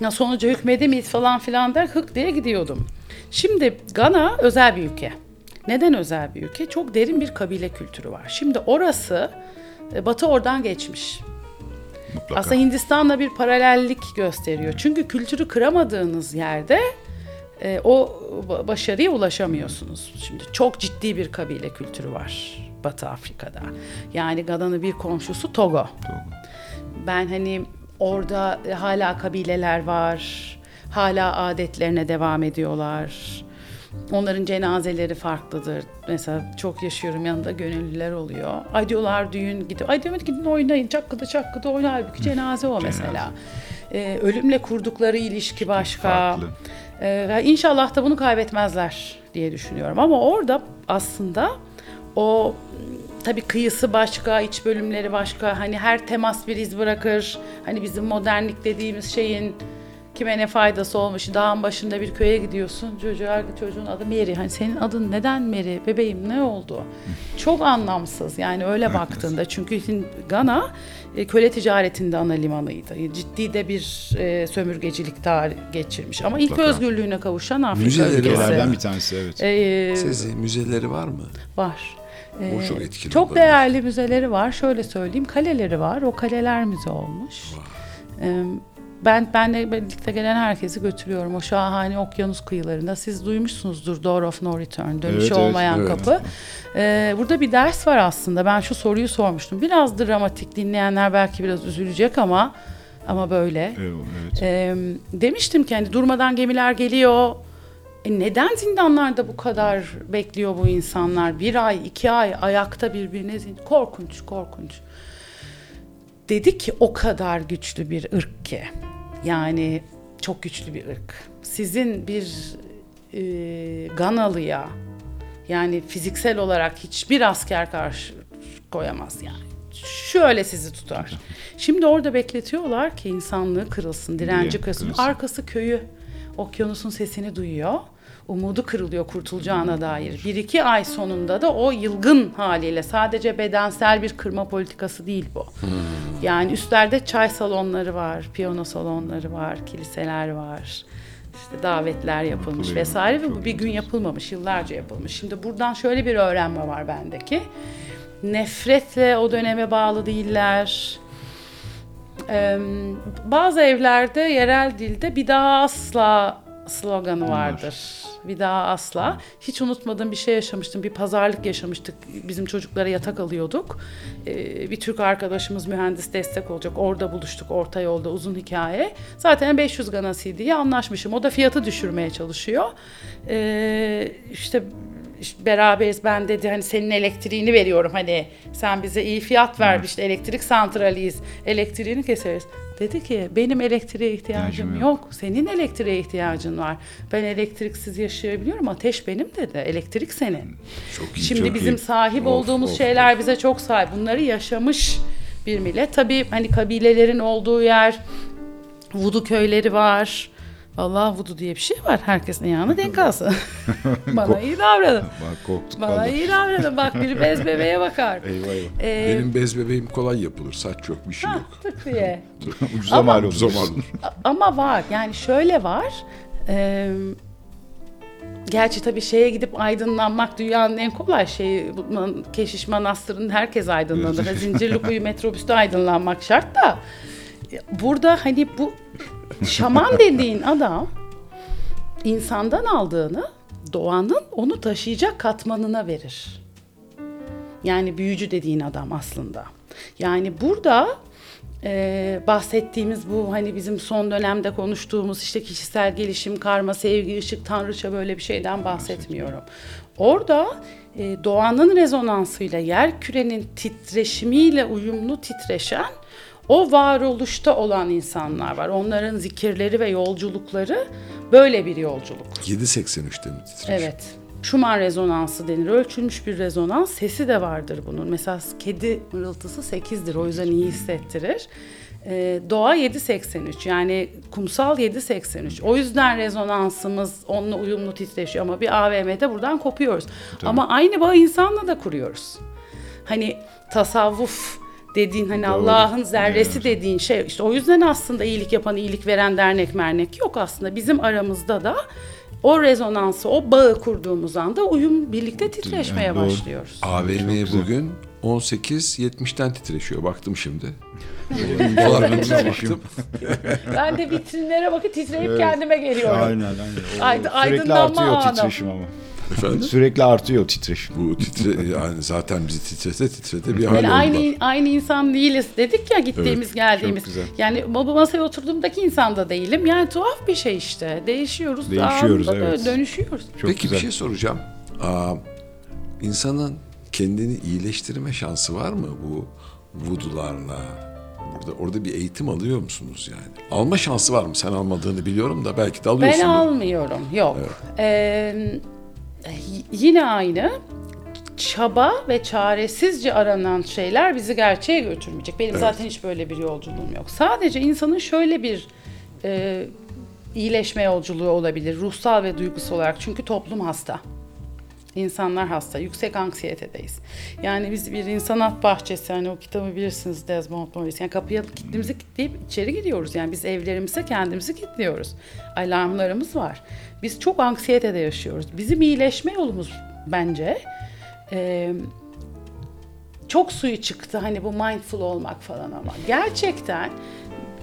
Ya sonuca hükmedemeyiz falan filan der hık diye gidiyordum. Şimdi Gana özel bir ülke. Neden özel bir ülke? Çok derin bir kabile kültürü var. Şimdi orası e, Batı oradan geçmiş. Mutlaka. Aslında Hindistan'la bir paralellik gösteriyor. Çünkü kültürü kıramadığınız yerde e, o ba- başarıya ulaşamıyorsunuz. Şimdi çok ciddi bir kabile kültürü var Batı Afrika'da. Yani Gana'nın bir komşusu Togo. Ben hani orada hala kabileler var. Hala adetlerine devam ediyorlar. Onların cenazeleri farklıdır. Mesela çok yaşıyorum yanında gönüllüler oluyor. Ay diyorlar düğün gidiyor. Ay diyorum gidin oynayın çakkıda çakkıda oynar. Halbuki cenaze o mesela. Ee, ölümle kurdukları ilişki başka. Farklı. Ee, inşallah da bunu kaybetmezler diye düşünüyorum. Ama orada aslında o tabii kıyısı başka, iç bölümleri başka. Hani her temas bir iz bırakır. Hani bizim modernlik dediğimiz şeyin kime ne faydası olmuş. Dağın başında bir köye gidiyorsun. Çocuğa, çocuğun adı Mary. Hani senin adın neden Mary? Bebeğim ne oldu? Çok anlamsız. Yani öyle baktığında. Çünkü Gana e, köle ticaretinde ana limanıydı. Ciddi de bir e, sömürgecilik tarih geçirmiş. Ama ilk Mutlaka. özgürlüğüne kavuşan Afrika Müzeleri ülkesi. Bir tanesi evet. Ee, Sezi müzeleri var mı? var. O Ee, çok etkili Çok olabilir. değerli müzeleri var. Şöyle söyleyeyim, kaleleri var. O kaleler müze olmuş. Ee, ben benle birlikte gelen herkesi götürüyorum. O şahane okyanus kıyılarında. Siz duymuşsunuzdur Door of No Return, dönüşü Evet, olmayan evet. kapı. Ee, burada bir ders var aslında. Ben şu soruyu sormuştum. Biraz dramatik dinleyenler belki biraz üzülecek ama ama böyle. Evet, evet. Ee, demiştim ki hani durmadan gemiler geliyor. E neden zindanlarda bu kadar bekliyor bu insanlar? Bir ay, iki ay ayakta birbirine zin... Korkunç, korkunç. Dedi ki o kadar güçlü bir ırk ki. Yani çok güçlü bir ırk. Sizin bir e, Ganalı'ya yani fiziksel olarak hiçbir asker karşı koyamaz yani. Şöyle sizi tutar. Şimdi orada bekletiyorlar ki insanlığı kırılsın, direnci kırılsın. Arkası köyü, okyanusun sesini duyuyor. Umudu kırılıyor kurtulacağına dair. Bir iki ay sonunda da o yılgın haliyle sadece bedensel bir kırma politikası değil bu. Yani üstlerde çay salonları var, piyano salonları var, kiliseler var. İşte davetler yapılmış Yapılıyor. vesaire ve bu Çok bir gün yapılmamış, yıllarca yapılmış. Şimdi buradan şöyle bir öğrenme var bendeki. Nefretle o döneme bağlı değiller. Ee, bazı evlerde yerel dilde bir daha asla sloganı vardır. Bir daha asla. Hiç unutmadığım bir şey yaşamıştım. Bir pazarlık yaşamıştık. Bizim çocuklara yatak alıyorduk. Ee, bir Türk arkadaşımız mühendis destek olacak. Orada buluştuk. Orta yolda uzun hikaye. Zaten 500 Gana CD'ye anlaşmışım. O da fiyatı düşürmeye çalışıyor. Ee, işte işte beraberiz ben dedi hani senin elektriğini veriyorum hani sen bize iyi fiyat ver işte elektrik santraliyiz elektriğini keseriz. Dedi ki benim elektriğe ihtiyacım yok. yok. Senin elektriğe ihtiyacın var. Ben elektriksiz yaşayabiliyorum. Ateş benim dedi. Elektrik senin. Çok iyi, Şimdi çok bizim iyi. sahip Of, olduğumuz of, şeyler bize çok sahip. Bunları yaşamış bir millet. Tabii hani kabilelerin olduğu yer, vudu köyleri var. Allah vudu diye bir şey var. Herkesin ayağına denk alsın. Bana iyi davranın. Bak korktuk Bana vallahi. iyi davranın. Bak bir bez bebeğe bakar. Eyvah eyvah. Ee, Benim bez bebeğim kolay yapılır. Saç yok, bir şey ha, yok. tık diye. Ucuza Ama- mal oldu. Zor olur. A- Ama var. Yani şöyle var. Ee, gerçi tabii şeye gidip aydınlanmak dünyanın en kolay şeyi. Bu man- Keşiş Manastırı'nın herkes aydınlanır. Zincirlikuyu metrobüste aydınlanmak şart da. Burada hani bu şaman dediğin adam insandan aldığını doğanın onu taşıyacak katmanına verir. Yani büyücü dediğin adam aslında. Yani burada e, bahsettiğimiz bu hani bizim son dönemde konuştuğumuz işte kişisel gelişim, karma, sevgi, ışık, tanrıça böyle bir şeyden bahsetmiyorum. Orada e, doğanın rezonansıyla yer kürenin titreşimiyle uyumlu titreşen o varoluşta olan insanlar var. Onların zikirleri ve yolculukları böyle bir yolculuk. 7.83'te mi titreşim? Evet. Schumann rezonansı denir. Ölçülmüş bir rezonans. Sesi de vardır bunun. Mesela kedi mırıltısı 8'dir. O yüzden iyi hissettirir. Ee, doğa 7.83 yani kumsal 7.83. O yüzden rezonansımız onunla uyumlu titreşiyor ama bir AVM'de buradan kopuyoruz. Ama aynı bağı insanla da kuruyoruz. Hani tasavvuf dediğin hani Allah'ın zerresi dediğin şey işte o yüzden aslında iyilik yapan iyilik veren dernek mernek yok aslında bizim aramızda da o rezonansı o bağı kurduğumuz anda uyum birlikte titreşmeye Yani doğru. başlıyoruz. AVM bugün 18.70'ten titreşiyor. Baktım şimdi. Dolar kuruna baktım. Ben de vitrinlere bakıp titreyip kendime geliyorum. Aynen aynen. O- aydınlanma artıyor anı. titreşim ama. Efendim? Sürekli artıyor titreşim. Bu titre yani zaten bizi titrete titrete bir hal Yani aynı aynı insan değiliz dedik ya gittiğimiz geldiğimiz. çok güzel. Yani bu masaya oturduğumdaki insan da değilim. Yani tuhaf bir şey işte. Değişiyoruz. Değişiyoruz, evet. Dönüşüyoruz. Çok Peki güzel. bir şey soracağım. Aa, insanın kendini iyileştirme şansı var mı bu vudularla? Burada orada bir eğitim alıyor musunuz yani? Alma şansı var mı? Sen almadığını biliyorum da belki de alıyorsun. Ben almıyorum. Yok. Ee, y- yine aynı çaba ve çaresizce aranan şeyler bizi gerçeğe götürmeyecek. Benim zaten hiç böyle bir yolculuğum yok. Sadece insanın şöyle bir e, iyileşme yolculuğu olabilir ruhsal ve duygusal olarak. Çünkü toplum hasta. İnsanlar hasta. Yüksek anksiyetedeyiz. Yani biz bir insanat bahçesi hani o kitabı bilirsiniz Desmond Morris. Yani kapıya kilitimizi kilitleyip içeri giriyoruz. Yani biz evlerimize kendimizi kilitliyoruz. Alarmlarımız var. Biz çok anksiyetede yaşıyoruz. Bizim iyileşme yolumuz bence e, çok suyu çıktı hani bu mindful olmak falan ama gerçekten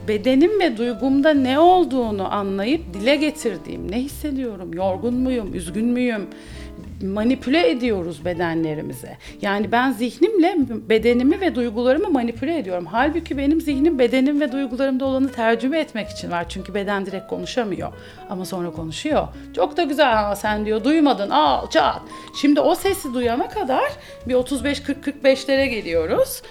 bedenim ve duygumda ne olduğunu anlayıp dile getirdiğim, ne hissediyorum, yorgun muyum, üzgün müyüm, manipüle ediyoruz bedenlerimize. Yani ben zihnimle bedenimi ve duygularımı manipüle ediyorum. Halbuki benim zihnim bedenim ve duygularımda olanı tercüme etmek için var. Çünkü beden direkt konuşamıyor. Ama sonra konuşuyor. Çok da güzel ama sen diyor duymadın al çat. Şimdi o sesi duyana kadar bir 35-40-45'lere geliyoruz.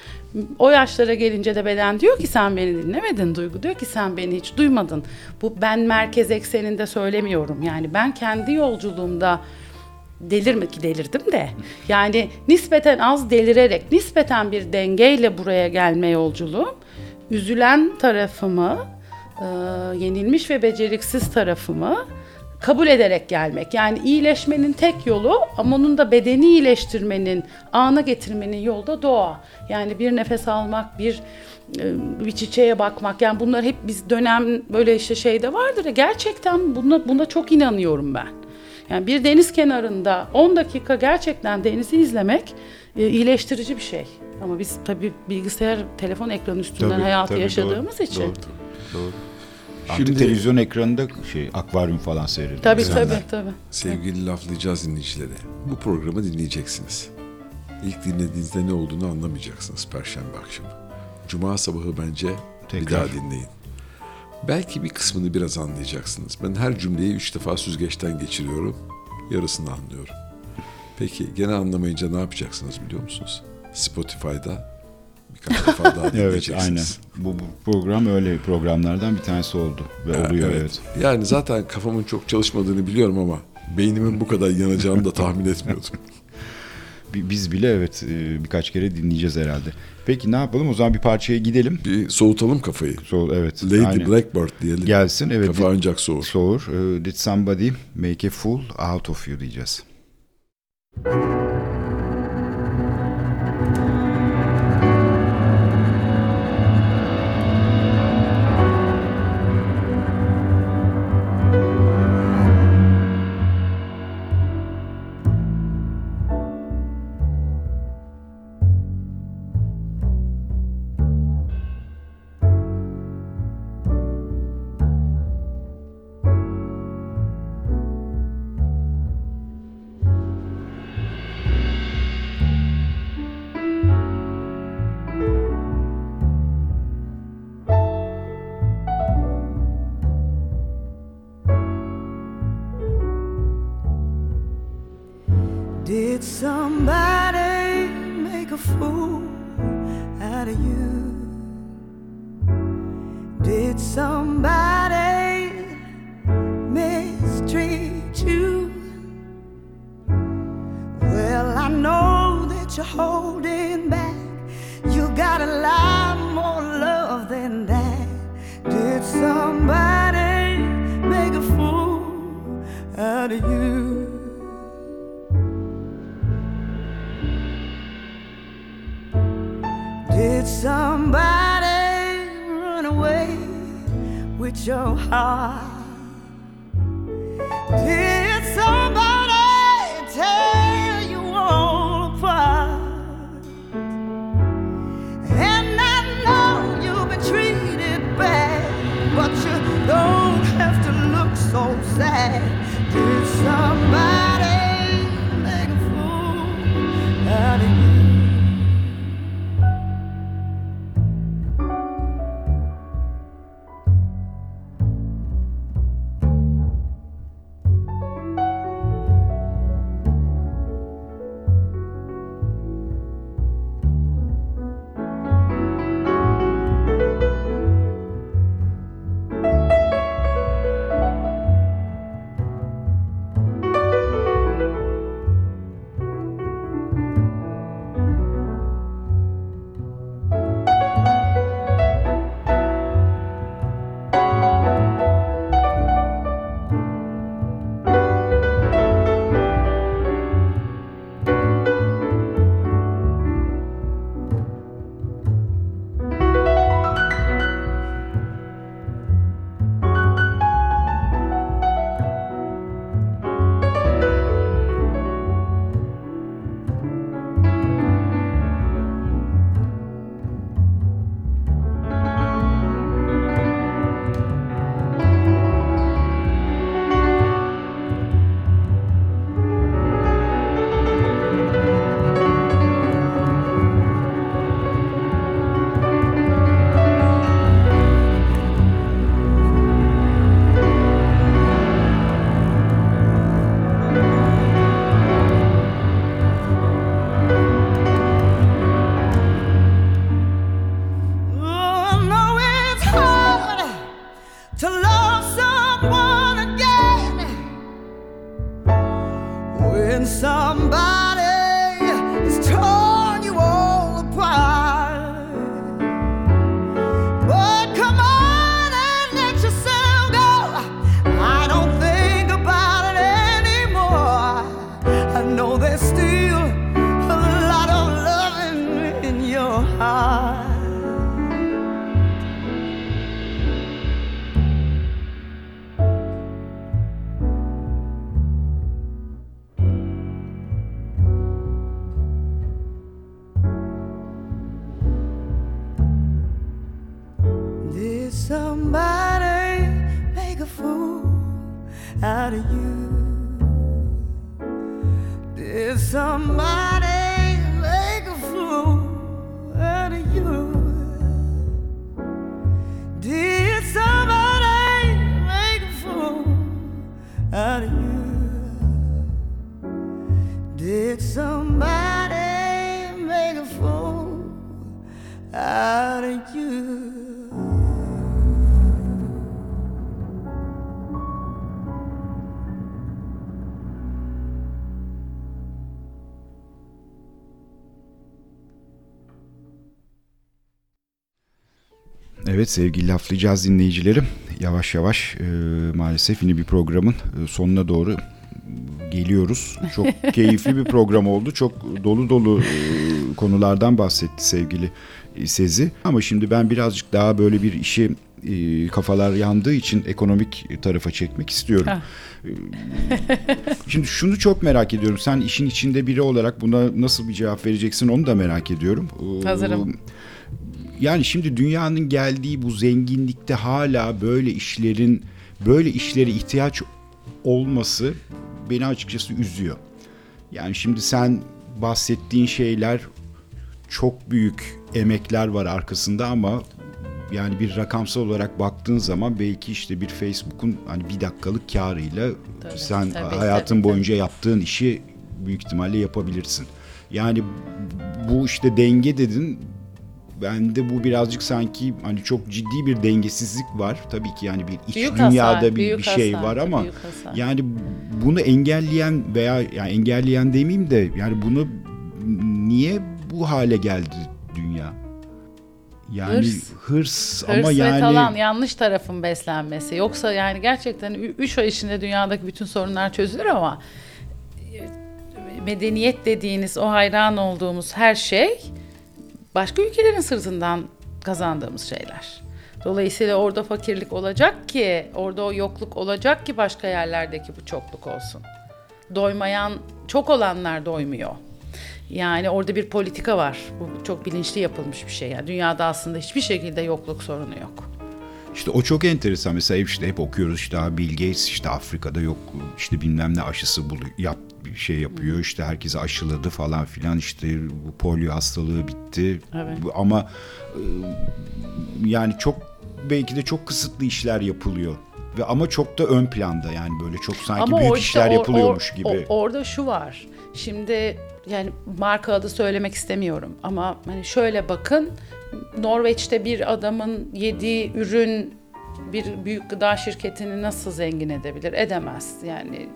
O yaşlara gelince de beden diyor ki sen beni dinlemedin. Duygu diyor ki sen beni hiç duymadın. Bu ben merkez ekseninde söylemiyorum. Yani ben kendi yolculuğumda delirme ki delirdim de yani nispeten az delirerek nispeten bir dengeyle buraya gelme yolculuğum üzülen tarafımı e, yenilmiş ve beceriksiz tarafımı kabul ederek gelmek. Yani iyileşmenin tek yolu ama onun da bedeni iyileştirmenin, ana getirmenin yolu da doğa. Yani bir nefes almak, bir e, bir çiçeğe bakmak. Yani bunlar hep biz dönem böyle işte şeyde vardır gerçekten buna buna çok inanıyorum ben. Yani bir deniz kenarında 10 dakika gerçekten denizi izlemek e, iyileştirici bir şey. Ama biz tabii bilgisayar, telefon ekranı üstünden Tabii, hayatı tabii, yaşadığımız doğru, için. doğru. Doğru. Şimdi- Şimdi televizyon ekranında şey akvaryum falan seyrediyor. Tabii tabii tabii. Sevgili laflayacağız dinleyicileri. Bu programı dinleyeceksiniz. İlk dinlediğinizde ne olduğunu anlamayacaksınız Perşembe akşamı. Cuma sabahı bence bir Tekrar. daha dinleyin. Belki bir kısmını biraz anlayacaksınız. Ben her cümleyi üç defa süzgeçten geçiriyorum. Yarısını anlıyorum. Peki gene anlamayınca ne yapacaksınız biliyor musunuz? Spotify'da birkaç defa daha Evet dinleyeceksiniz. aynen. Bu, bu program öyle programlardan bir tanesi oldu ve Ha, oluyor evet. Yani zaten kafamın çok çalışmadığını biliyorum ama beynimin bu kadar yanacağını da tahmin etmiyordum. Bi- Biz bile evet e, birkaç kere dinleyeceğiz herhalde. Peki ne yapalım? O zaman bir parçaya gidelim. Bir soğutalım kafayı. Sol evet. Lady aynen. Blackbird diyelim. gelsin. Evet. Kafa ancak soğur. Soğur. E, Did somebody make a fool out of you diyeceğiz. Did Evet sevgili laflayacağız dinleyicilerim. Yavaş yavaş e, maalesef yine bir programın e, sonuna doğru geliyoruz. Çok keyifli bir program oldu. Çok dolu dolu e, konulardan bahsetti sevgili e, Sezi. Ama şimdi ben birazcık daha böyle bir işi e, kafalar yandığı için ekonomik tarafa çekmek istiyorum. Heh. Şimdi şunu çok merak ediyorum. Sen işin içinde biri olarak buna nasıl bir cevap vereceksin onu da merak ediyorum. Ee, Hazırım. Yani şimdi dünyanın geldiği bu zenginlikte hala böyle işlerin böyle işlere ihtiyaç olması beni açıkçası üzüyor. Yani şimdi sen bahsettiğin şeyler çok büyük emekler var arkasında ama yani bir rakamsal olarak baktığın zaman belki işte bir Facebook'un hani bir dakikalık karıyla Tabii, sen tabii, hayatın tabii, boyunca yaptığın işi büyük ihtimalle yapabilirsin. Yani bu işte denge dedin. Bende bu birazcık sanki hani çok ciddi bir dengesizlik var. Tabii ki yani bir iç Büyük dünyada hasar, bir, bir şey hasar, var ama yani bunu engelleyen veya yani engelleyen demeyeyim de yani bunu niye bu hale geldi dünya? Yani Hırs. hırs, Hırs ama ve yani talan yanlış tarafın beslenmesi. Yoksa yani gerçekten 3 ay içinde dünyadaki bütün sorunlar çözülür ama e, medeniyet dediğiniz o hayran olduğumuz her şey başka ülkelerin sırtından kazandığımız şeyler. Dolayısıyla orada fakirlik olacak ki, orada o yokluk olacak ki başka yerlerdeki bu çokluk olsun. Doymayan, çok olanlar doymuyor. Yani orada bir politika var. Bu çok bilinçli yapılmış bir şey. Yani dünyada aslında hiçbir şekilde yokluk sorunu yok. işte o çok enteresan. Mesela işte hep okuyoruz işte Bill Gates işte Afrika'da yok işte bilmem ne aşısı bulu, yap şey yapıyor işte herkese aşıladı falan filan işte bu polio hastalığı bitti. Evet. Ama yani çok belki de çok kısıtlı işler yapılıyor. Ve ama çok da ön planda yani böyle çok sanki büyük orada işler or- yapılıyormuş or- gibi. o- orada şu var. Şimdi yani marka adı söylemek istemiyorum ama hani şöyle bakın Norveç'te bir adamın yediği ürün bir büyük gıda şirketini nasıl zengin edebilir? Edemez. Yani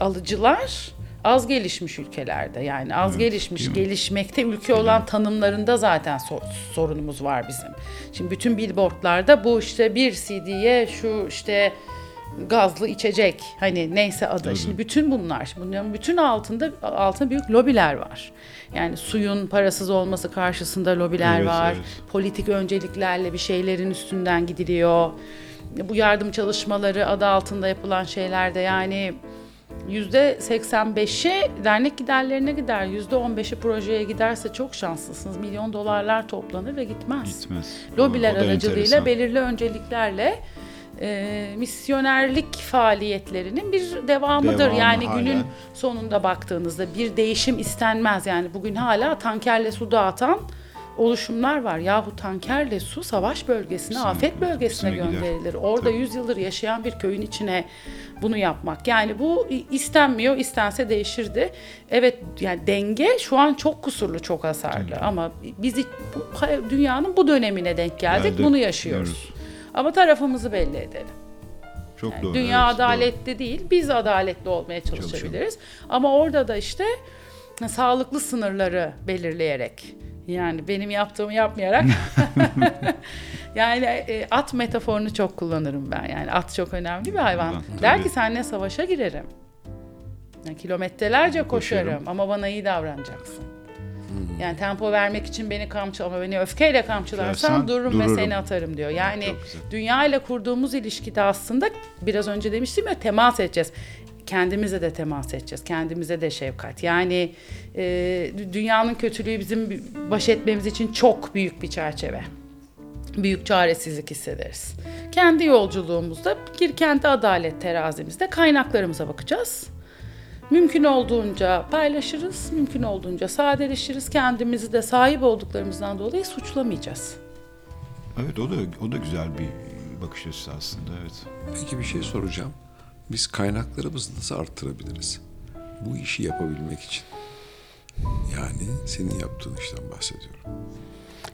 alıcılar az gelişmiş ülkelerde yani az gelişmiş değil mi? gelişmekte ülke olan tanımlarında zaten so- sorunumuz var bizim. Şimdi bütün billboardlarda bu işte bir CD'ye şu işte gazlı içecek hani neyse adı. Şimdi bütün bunlar bunların bütün altında altında büyük lobiler var. Yani suyun parasız olması karşısında lobiler Evet, var. evet. Politik önceliklerle bir şeylerin üstünden gidiliyor. Bu yardım çalışmaları adı altında yapılan şeylerde yani %85'i dernek giderlerine gider. Yüzde 15'i projeye giderse çok şanslısınız. Milyon dolarlar toplanır ve gitmez. Gitmez. Lobiler O aracılığıyla enteresan. belirli önceliklerle e, misyonerlik faaliyetlerinin bir devamıdır. Devamı yani hala. günün sonunda baktığınızda bir değişim istenmez. Yani bugün hala tankerle su dağıtan oluşumlar var. Yahu tankerle su savaş bölgesine, Kesinlikle, afet bölgesine kesinlikle gider. gönderilir. Orada Tabii. 100 yıldır yaşayan bir köyün içine bunu yapmak. Yani bu istenmiyor, istense değişirdi. Evet yani denge şu an çok kusurlu, çok hasarlı ama biz hiç- bu, dünyanın bu dönemine denk geldik, Geldik, bunu yaşıyoruz. biliyoruz. Ama tarafımızı belli edelim. Çok Yani doğru. dünya evet, doğru. adaletli değil, biz adaletli olmaya çalışabiliriz. Ama orada da işte sağlıklı sınırları belirleyerek yani benim yaptığımı yapmayarak yani e, at metaforunu çok kullanırım ben. Yani at çok önemli bir hayvan. Tabii. Der ki seninle savaşa girerim. Yani kilometrelerce koşarım, Koşarım. ama bana iyi davranacaksın. Yani tempo vermek için beni kamçı ama beni öfkeyle kamçılarsan Versen dururum ve dururum. seni atarım diyor. Yani dünya ile kurduğumuz ilişkide aslında biraz önce demiştim ya temas edeceğiz. Kendimize de temas edeceğiz. Kendimize de şefkat. Yani e, dü- dünyanın kötülüğü bizim baş etmemiz için çok büyük bir çerçeve. Büyük çaresizlik hissederiz. Kendi yolculuğumuzda bir kendi adalet terazimizde kaynaklarımıza bakacağız. Mümkün olduğunca paylaşırız, mümkün olduğunca sadeleşiriz. Kendimizi de sahip olduklarımızdan dolayı suçlamayacağız. Evet o da o da güzel bir bakış açısı aslında evet. Peki bir şey soracağım. Biz kaynaklarımızı nasıl arttırabiliriz? bu işi yapabilmek için. Yani senin yaptığın işten bahsediyorum.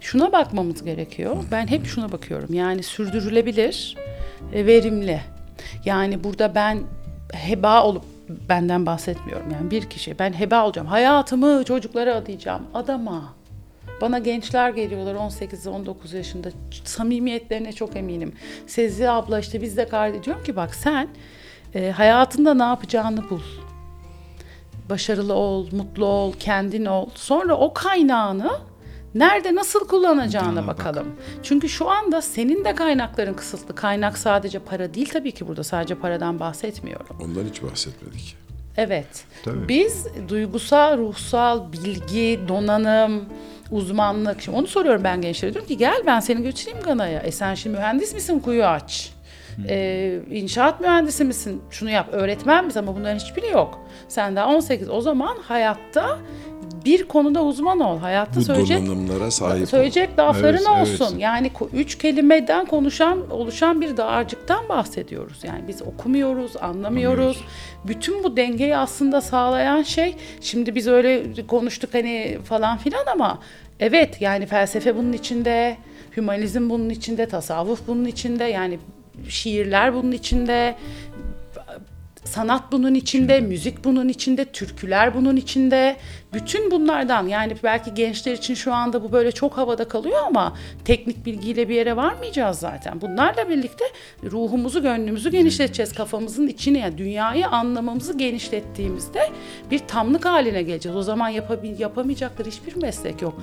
Şuna bakmamız gerekiyor. Ben hep şuna bakıyorum. Yani sürdürülebilir, e, verimli. Yani burada ben heba olup benden bahsetmiyorum. Yani bir kişi ben heba olacağım. Hayatımı çocuklara adayacağım. Adama. Bana gençler geliyorlar 18-19 yaşında. Samimiyetlerine çok eminim. Sezi abla işte biz de kardeş. Diyorum ki bak sen e, hayatında ne yapacağını bul. Başarılı ol, mutlu ol, kendin ol. Sonra o kaynağını nerede nasıl kullanacağına Bak. bakalım. Çünkü şu anda senin de kaynakların kısıtlı. Kaynak sadece para değil tabii ki burada sadece paradan bahsetmiyorum. Ondan hiç bahsetmedik. Evet. Tabii. Biz duygusal, ruhsal, bilgi, donanım, uzmanlık. Şimdi onu soruyorum ben gençlere. Diyorum ki gel ben seni götüreyim Gana'ya. E sen şimdi mühendis misin kuyu aç. E, inşaat mühendisi misin? Şunu yap. Öğretmen misin? Ama bunların hiçbiri yok. Sen daha 18. O zaman hayatta bir konuda uzman ol. Hayatta Bu söyleyecek sahip ol. söyleyecek lafların Evet, evet. olsun. Yani ko- üç kelimeden konuşan, oluşan bir dağarcıktan bahsediyoruz. Yani biz okumuyoruz, anlamıyoruz. Bütün bu dengeyi aslında sağlayan şey, şimdi biz öyle konuştuk hani falan filan ama evet yani felsefe bunun içinde, hümanizm bunun içinde, tasavvuf bunun içinde, yani şiirler bunun içinde, sanat bunun içinde, müzik bunun içinde, türküler bunun içinde. Bütün bunlardan yani belki gençler için şu anda bu böyle çok havada kalıyor ama teknik bilgiyle bir yere varmayacağız zaten. Bunlarla birlikte ruhumuzu, gönlümüzü genişleteceğiz. Kafamızın içini yani dünyayı anlamamızı genişlettiğimizde bir tamlık haline geleceğiz. O zaman yapabil, yapamayacakları hiçbir meslek yok.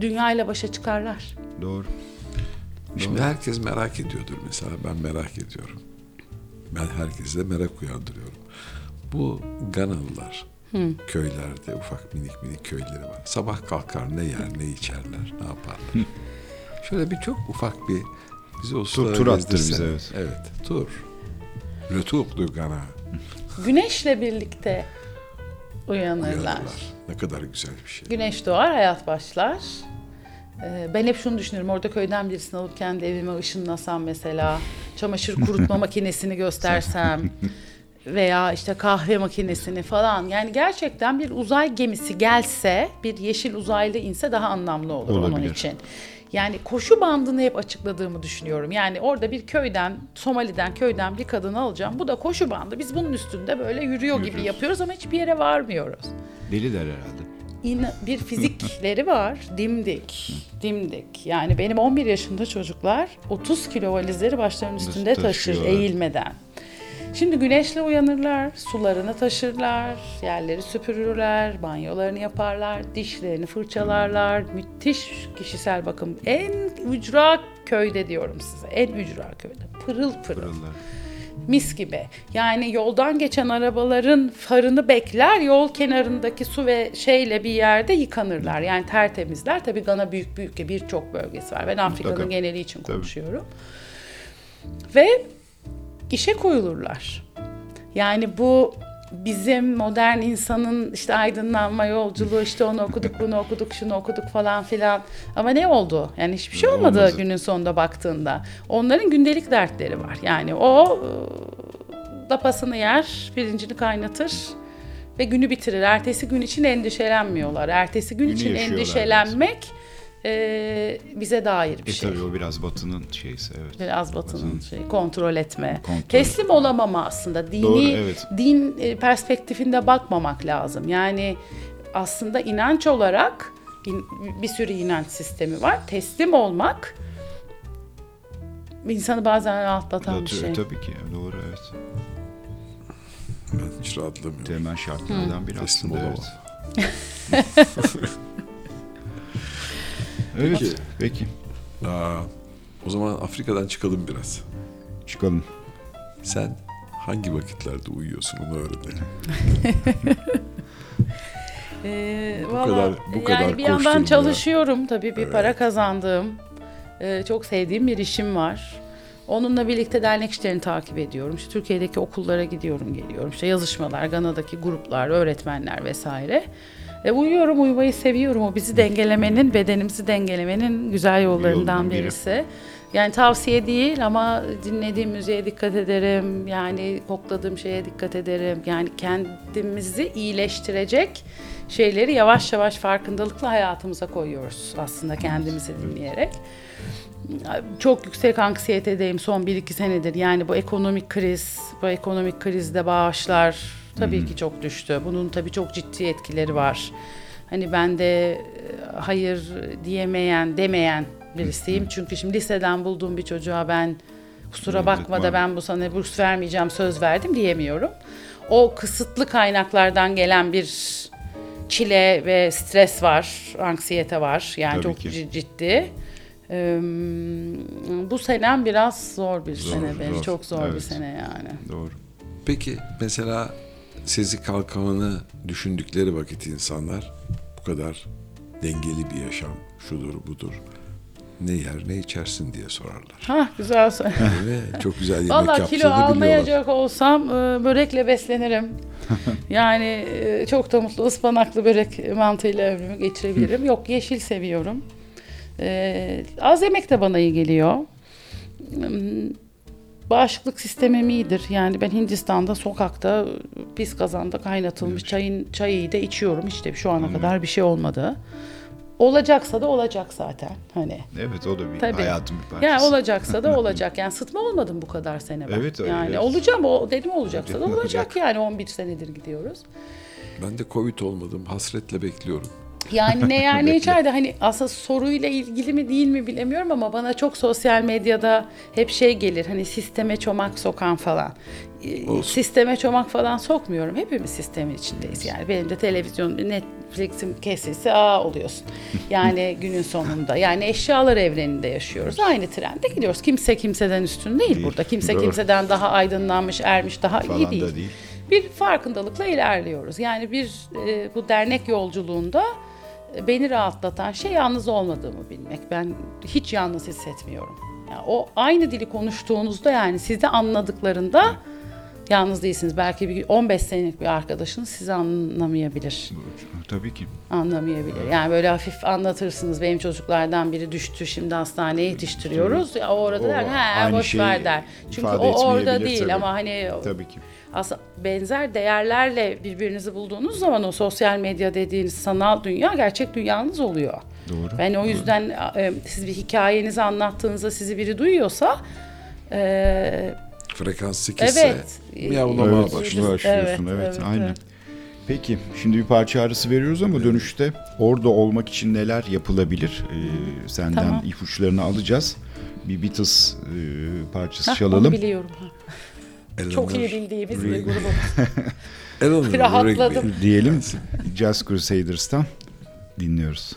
Dünyayla başa çıkarlar. Doğru. Şimdi herkes merak ediyordur mesela. Ben merak ediyorum. Ben herkese merak uyandırıyorum. Bu Ganalılar köylerde ufak minik minik köyleri var. Sabah kalkar ne yer ne içerler ne yaparlar. Şöyle bir çok ufak bir bizi o sulara tur attır bize, evet. Evet tur. Du Gana. Güneşle birlikte uyanırlar. Uyanırlar. Ne kadar güzel bir şey. Güneş doğar, hayat başlar. Ee, Ben hep şunu düşünüyorum. Orada köyden birisini alıp kendi evime ışınlasam mesela. Çamaşır kurutma makinesini göstersem. Veya işte kahve makinesini falan. Yani gerçekten bir uzay gemisi gelse, bir yeşil uzaylı inse daha anlamlı olur onun Olabilir. için. Yani koşu bandını hep açıkladığımı düşünüyorum. Yani orada bir köyden, Somali'den köyden bir kadını alacağım. Bu da koşu bandı. Biz bunun üstünde böyle yürüyor gibi Yürüyoruz. yapıyoruz ama hiçbir yere varmıyoruz Deliler herhalde. İna- bir fizikleri var. Dimdik. Dimdik. Yani benim 11 yaşında çocuklar 30 kilo valizleri başlarının üstünde taşır eğilmeden. Şimdi güneşle uyanırlar, sularını taşırlar, yerleri süpürürler, banyolarını yaparlar, dişlerini fırçalarlar. Müthiş kişisel bakım. En ücra köyde diyorum size. En ücra köyde. Pırıl pırıl Pırıllar. Mis gibi. Yani yoldan geçen arabaların farını bekler, yol kenarındaki su ve şeyle bir yerde yıkanırlar. Yani tertemizler. Tabii Gana büyük büyük birçok bölgesi var. Ben Afrika'nın geneli için Tabii. konuşuyorum. Ve işe koyulurlar. Yani bu bizim modern insanın işte aydınlanma yolculuğu işte onu okuduk bunu okuduk şunu okuduk falan filan ama ne oldu? Yani hiçbir şey olmadı Olmadı. günün sonunda baktığında. Onların gündelik dertleri var. Yani o lapasını yer, pirincini kaynatır ve günü bitirir. Ertesi gün için endişelenmiyorlar. Ertesi gün Günü için endişelenmek e, bize dair bir E şey. tabii o biraz batının şeysi evet. Biraz batının şey kontrol etme. Kontrol. Teslim olamama aslında. Dini Doğru, evet. din e, perspektifinde bakmamak lazım. Yani aslında inanç olarak bir sürü inanç sistemi var. Teslim olmak insanı bazen rahatlatan bir Tabii- şey. Tabii ki doğru evet. Ben hiç rahatlamıyorum. Temel şartlardan biri Teslim aslında olamam. evet. Evet Peki. peki. Aa, o zaman Afrika'dan çıkalım biraz. Çıkalım. Sen hangi vakitlerde uyuyorsun onu öğrenelim. Ee, Bu valla kadar- bu yani kadar bir yandan çalışıyorum tabii bir para kazandığım e, çok sevdiğim bir işim var. Onunla birlikte dernek işlerini takip ediyorum. İşte Türkiye'deki okullara gidiyorum, geliyorum. İşte yazışmalar, Gana'daki gruplar, öğretmenler vesaire. E, uyuyorum, uyumayı seviyorum. O bizi dengelemenin, bedenimizi dengelemenin güzel yollarından biri. birisi. Yani tavsiye değil ama dinlediğim müziğe dikkat ederim. Yani kokladığım şeye dikkat ederim. Yani kendimizi iyileştirecek şeyleri yavaş yavaş farkındalıkla hayatımıza koyuyoruz aslında kendimizi dinleyerek. Çok yüksek anksiyetedeyim son 1-2 senedir. Yani bu ekonomik kriz, bu ekonomik krizde bağışlar tabii ki çok düştü. Bunun tabii çok ciddi etkileri var. Hani ben de e, hayır diyemeyen, demeyen birisiyim. Çünkü şimdi liseden bulduğum bir çocuğa ben kusura bakma da ben bu sana burs vermeyeceğim söz verdim diyemiyorum. O kısıtlı kaynaklardan gelen bir çile ve stres var, anksiyete var. Yani Tabii çok ki. ci- ciddi. Ee, bu senem biraz zor bir Zor, sene benim. zor. Çok zor bir Evet. sene yani. Doğru. Peki mesela Sezi Kalkan'ı düşündükleri vakit insanlar bu kadar dengeli bir yaşam şudur budur ne yer ne içersin diye sorarlar. Ha güzel soru. Ve çok güzel yemek Valla yaptığını kilo biliyorlar. almayacak olsam e, börekle beslenirim. yani e, çok da mutlu ıspanaklı börek mantığıyla ömrümü geçirebilirim. Yok yeşil seviyorum. E, az yemek de bana iyi geliyor. Hmm, Bağışıklık sistemim iyidir. Yani ben Hindistan'da sokakta pis kazanda kaynatılmış çayın çayı da içiyorum. İşte şu ana kadar bir şey olmadı. Olacaksa da olacak zaten. Hani Evet o da bir Tabii. hayatın bir parçası. yani olacaksa da olacak. Yani sıtma olmadım bu kadar sene ben. Evet, öyle. Yani olacağım o dedim olacaksa da olacak olacak. yani 11 senedir gidiyoruz. Ben de Covid olmadım. Hasretle bekliyorum. Yani ne yer ne içer de hani aslında soruyla ilgili mi değil mi bilemiyorum ama bana çok sosyal medyada hep şey gelir hani sisteme çomak sokan falan. Ee, Olsun. Sisteme çomak falan sokmuyorum. Hepimiz sistemin içindeyiz. Yani benim de televizyon Netflix'im kesilse aa oluyorsun. Yani günün sonunda. Yani eşyalar evreninde yaşıyoruz. Aynı trende gidiyoruz. Kimse kimseden üstün değil, Değil. burada. Kimse Doğru. kimseden daha aydınlanmış, ermiş, daha iyi Falan değil da değil. bir farkındalıkla ilerliyoruz. Yani bir e, bu dernek yolculuğunda beni rahatlatan şey yalnız olmadığımı bilmek. Ben hiç yalnız hissetmiyorum. Yani o aynı dili konuştuğunuzda yani sizi anladıklarında yalnız değilsiniz. Belki bir 15 senelik bir arkadaşınız sizi anlamayabilir. Tabii ki. Anlamayabilir. Yani böyle hafif anlatırsınız. Benim çocuklardan biri düştü şimdi hastaneye yetiştiriyoruz. Ya orada O der ha aynı boş ver der. Çünkü o orada değil tabii. ama hani Tabii ki. aslında benzer değerlerle birbirinizi bulduğunuz zaman o sosyal medya dediğiniz sanal dünya gerçek dünyanız oluyor. Doğru. Ben o yüzden e, siz bir hikayenizi anlattığınızda sizi biri duyuyorsa e, Frekansı kesse evet. miyavlamaya Evet, başlıyor. başlıyorsun. Evet, Evet, evet, aynen. evet. Peki şimdi bir parça arası veriyoruz ama dönüşte orada olmak için neler yapılabilir? Ee, senden Tamam. ipuçlarını alacağız. Bir Beatles e, parçası Hah, çalalım. Onu biliyorum. Ha. Eleanor Çok iyi bildiğimiz bir grubumuz. Rahatladım. Diyelim Jazz Crusaders'tan dinliyoruz.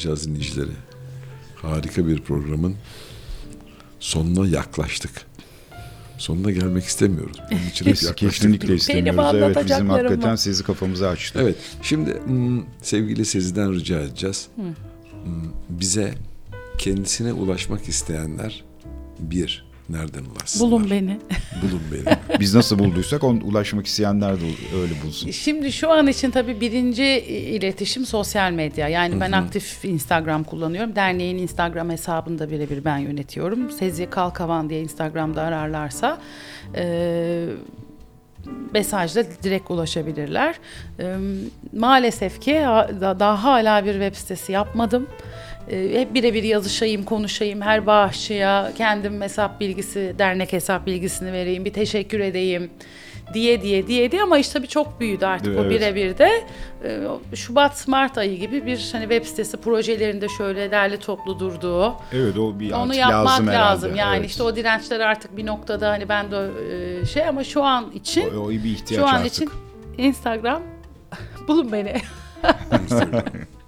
Laflayacağız dinleyicileri. Harika bir programın sonuna yaklaştık. Sonuna gelmek istemiyoruz. Bunun için hep yaklaştık. kesinlikle istemiyoruz. Evet bizim hakikaten var. sizi kafamıza açtı. Evet. Şimdi hmm, sevgili Sezi'den rica edeceğiz. Hmm, Bize kendisine ulaşmak isteyenler bir, nereden ulaşsınlar? Bulun beni. Bulun beni. Biz nasıl bulduysak on, ulaşmak isteyenler de öyle bulsun. Şimdi şu an için tabii birinci iletişim sosyal medya. Yani ben aktif Instagram kullanıyorum. Derneğin Instagram hesabını da birebir ben yönetiyorum. Sezi Kalkavan diye Instagram'da ararlarsa e, mesajla direkt ulaşabilirler. E, maalesef ki ha- da- daha hala bir web sitesi yapmadım. E, hep birebir yazışayım, konuşayım. Her bağışçıya kendim hesap bilgisi, dernek hesap bilgisini vereyim, bir teşekkür edeyim diye diye diye diye ama işte tabii çok büyüdü artık o Evet. birebir de. E, o Şubat Mart ayı gibi bir hani web sitesi projelerinde şöyle derli toplu durduğu Evet o bir onu yapmak lazım lazım. herhalde. Yani Evet. işte o dirençler artık bir noktada hani ben de e, şey ama şu an için o, o bir ihtiyaç şu an artık. için Instagram bulun beni.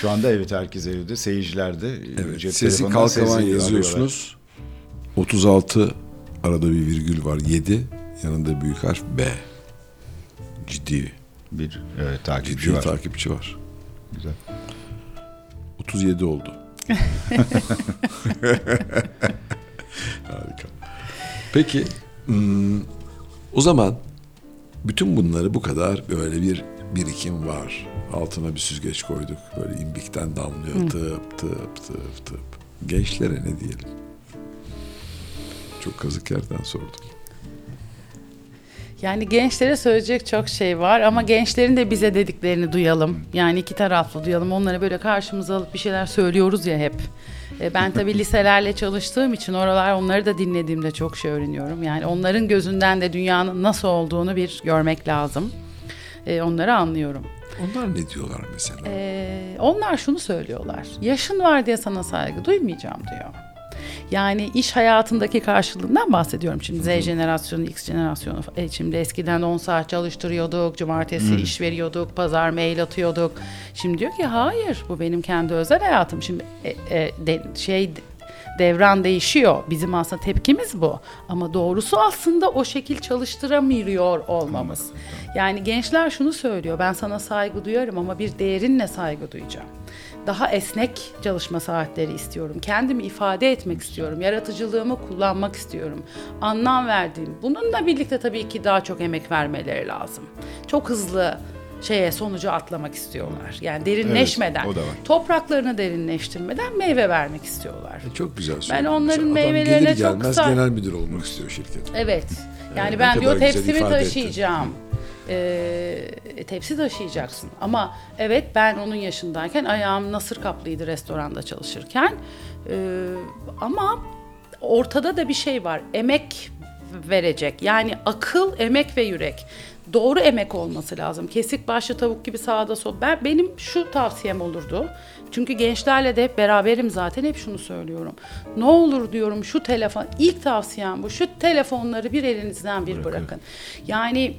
Şu anda evet herkes evde, seyirciler de Evet. cep telefonundan Kalkavan sesi arıyorlar. yazıyorsunuz. 36 arada bir virgül var. 7 yanında büyük harf B. Ciddi. Bir evet, takipçi Ciddi var. takipçi var. Güzel. 37 oldu. Harika. Peki hmm, o zaman bütün bunları bu kadar böyle bir birikim var. Altına bir süzgeç koyduk. Böyle imbikten damlıyor. Tıp tıp tıp tıp. Gençlere ne diyelim? Çok kazık yerden sordum. Yani gençlere söyleyecek çok şey var ama gençlerin de bize dediklerini duyalım. Yani iki taraflı duyalım. Onları böyle karşımıza alıp bir şeyler söylüyoruz ya hep. E, Ben tabii liselerle çalıştığım için oralar onları da dinlediğimde çok şey öğreniyorum. Yani onların gözünden de dünyanın nasıl olduğunu bir görmek lazım. E, Onları anlıyorum. Onlar ne diyorlar mesela? Ee, onlar şunu söylüyorlar. Yaşın var diye sana saygı duymayacağım diyor. Yani iş hayatındaki karşılığından bahsediyorum. Şimdi Z jenerasyonu, X jenerasyonu. E, şimdi eskiden 10 saat çalıştırıyorduk, cumartesi iş veriyorduk, pazar mail atıyorduk. Şimdi diyor ki hayır bu benim kendi özel hayatım. Şimdi e, e, de- şey devran değişiyor. Bizim aslında tepkimiz bu. Ama doğrusu aslında o şekil çalıştıramıyor olmamız. Yani gençler şunu söylüyor. Ben sana saygı duyarım ama bir değerinle saygı duyacağım. Daha esnek çalışma saatleri istiyorum. Kendimi ifade etmek istiyorum. Yaratıcılığımı kullanmak istiyorum. Anlam verdiğim. Bununla birlikte tabii ki daha çok emek vermeleri lazım. Çok hızlı şeye sonucu atlamak istiyorlar. Yani derinleşmeden, var. topraklarını derinleştirmeden meyve vermek istiyorlar. E, Çok güzel söylüyor. onların Mesela meyvelerine gelir çok kısa- genel müdür olmak istiyor şirket. Evet. Yani ne ben diyor tepsimi taşıyacağım. Ee, tepsi taşıyacaksın. Ama evet ben onun yaşındayken ayağım nasır kaplıydı restoranda çalışırken. Ee, ama ortada da bir şey var. Emek verecek. Yani akıl, emek ve yürek. Doğru emek olması lazım. Kesik başlı tavuk gibi sağda sol. Ben benim şu tavsiyem olurdu. Çünkü gençlerle de hep beraberim zaten hep şunu söylüyorum. Ne olur diyorum şu telefon ilk tavsiyem bu. Şu telefonları bir elinizden bir bırakın. Yani e,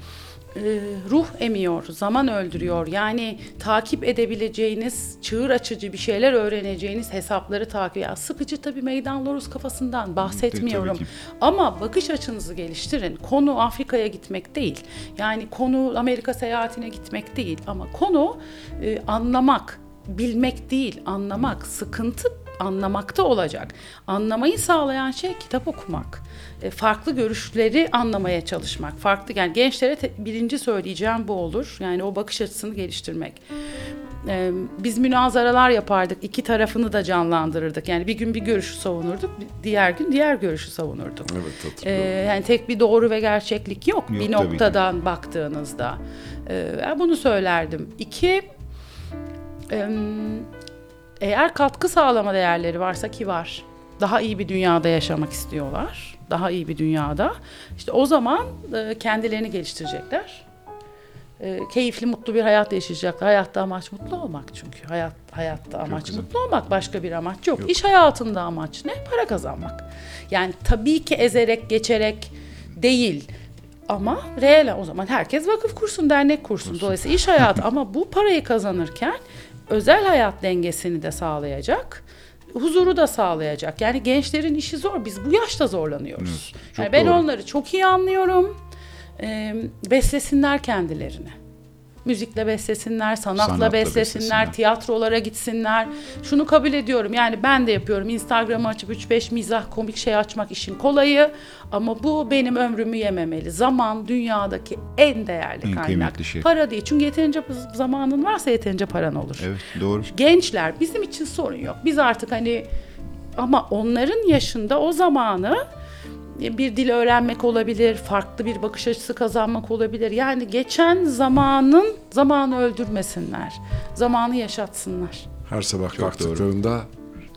ruh emiyor, zaman öldürüyor. Yani takip edebileceğiniz, çığır açıcı bir şeyler öğreneceğiniz hesapları takip. Ya sıkıcı tabii meydan loruz kafasından bahsetmiyorum. Ama bakış açınızı geliştirin. Konu Afrika'ya gitmek değil. Yani konu Amerika seyahatine gitmek değil. Ama konu e, anlamak, bilmek değil, anlamak. Sıkıntı anlamakta olacak. Anlamayı sağlayan şey kitap okumak. E, farklı görüşleri anlamaya çalışmak. Farklı yani gençlere te- birinci söyleyeceğim bu olur. Yani o bakış açısını geliştirmek. E, biz münazaralar yapardık. iki tarafını da canlandırırdık. Yani bir gün bir görüşü savunurduk, diğer gün diğer görüşü savunurduk. Evet hatırlıyorum. yani tek bir doğru ve gerçeklik yok, Yok, bir noktadan baktığınızda. Ben bunu söylerdim. İki, eğer katkı sağlama değerleri varsa ki var, daha iyi bir dünyada yaşamak istiyorlar, daha iyi bir dünyada. İşte o zaman e, kendilerini geliştirecekler. E, keyifli, mutlu bir hayat yaşayacaklar. Hayatta amaç mutlu olmak çünkü. Hayat hayatta amaç güzel. mutlu olmak, başka bir amaç yok. İş hayatında amaç ne? Para kazanmak. Yani tabii ki ezerek, geçerek değil. Ama reel o zaman herkes vakıf kursun, dernek kursun. Dolayısıyla iş hayatı ama bu parayı kazanırken özel hayat dengesini de sağlayacak. Huzuru da sağlayacak. Yani gençlerin işi zor. Biz bu yaşta zorlanıyoruz. Evet, yani ben doğru. onları çok iyi anlıyorum. Ee, beslesinler kendilerini. Müzikle beslesinler, sanatla, Sanatla beslesinler, beslesinler. tiyatrolara gitsinler. Şunu kabul ediyorum. Yani ben de yapıyorum. Instagram'ı açıp 3-5 mizah, komik şey açmak işin kolayı. Ama bu benim ömrümü yememeli. Zaman dünyadaki en değerli En kaynak. şey. Para değil. Çünkü yeterince zamanın varsa yeterince paran olur. Evet doğru. Gençler bizim için sorun yok. Biz artık hani ama onların yaşında o zamanı bir dil öğrenmek olabilir, farklı bir bakış açısı kazanmak olabilir. Yani geçen zamanın zamanı öldürmesinler. Zamanı yaşatsınlar. Her sabah Çok kalktıklarında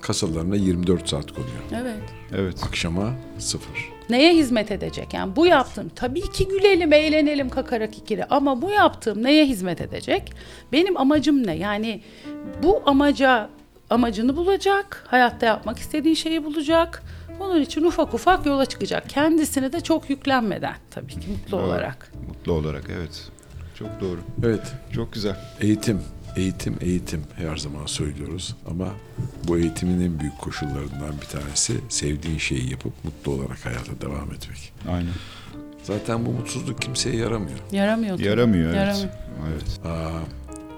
kasalarına 24 saat konuyor. Evet. Evet. Akşama sıfır. Neye hizmet edecek? Yani bu yaptığım tabii ki gülelim, eğlenelim kakarak ikili ama bu yaptığım neye hizmet edecek? Benim amacım ne? Yani bu amaca amacını bulacak, hayatta yapmak istediği şeyi bulacak. Onun için ufak ufak yola çıkacak. Kendisine de çok yüklenmeden tabii ki mutlu Doğru. olarak. Mutlu olarak evet. Çok doğru. Evet, Çok güzel. eğitim, eğitim, eğitim her zaman söylüyoruz. Ama bu eğitimin en büyük koşullarından bir tanesi sevdiğin şeyi yapıp mutlu olarak hayata devam etmek. Aynen. Zaten bu mutsuzluk kimseye yaramıyor. Yaramıyor. Yaramıyor evet. Yaramıyor. Evet. Aa,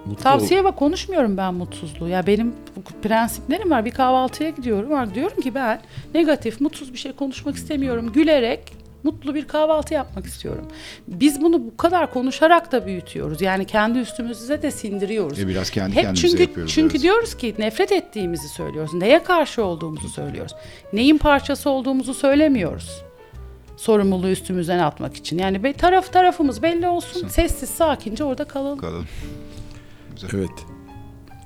mutlu Tavsiye bak konuşmuyorum ben mutsuzluğu. Ya benim prensiplerim var. Bir kahvaltıya gidiyorum. Bak diyorum ki ben negatif, mutsuz bir şey konuşmak istemiyorum. Gülerek mutlu bir kahvaltı yapmak istiyorum. Biz bunu bu kadar konuşarak da büyütüyoruz. Yani kendi üstümüze de sindiriyoruz. E biraz kendi Hep kendimize çünkü yapıyoruz. çünkü evet. diyoruz ki nefret ettiğimizi söylüyoruz. Neye karşı olduğumuzu söylüyoruz. Neyin parçası olduğumuzu söylemiyoruz. Sorumluluğu üstümüzden atmak için. Yani taraf tarafımız belli olsun. Sessiz sakince orada kalalım. Bakalım. Evet.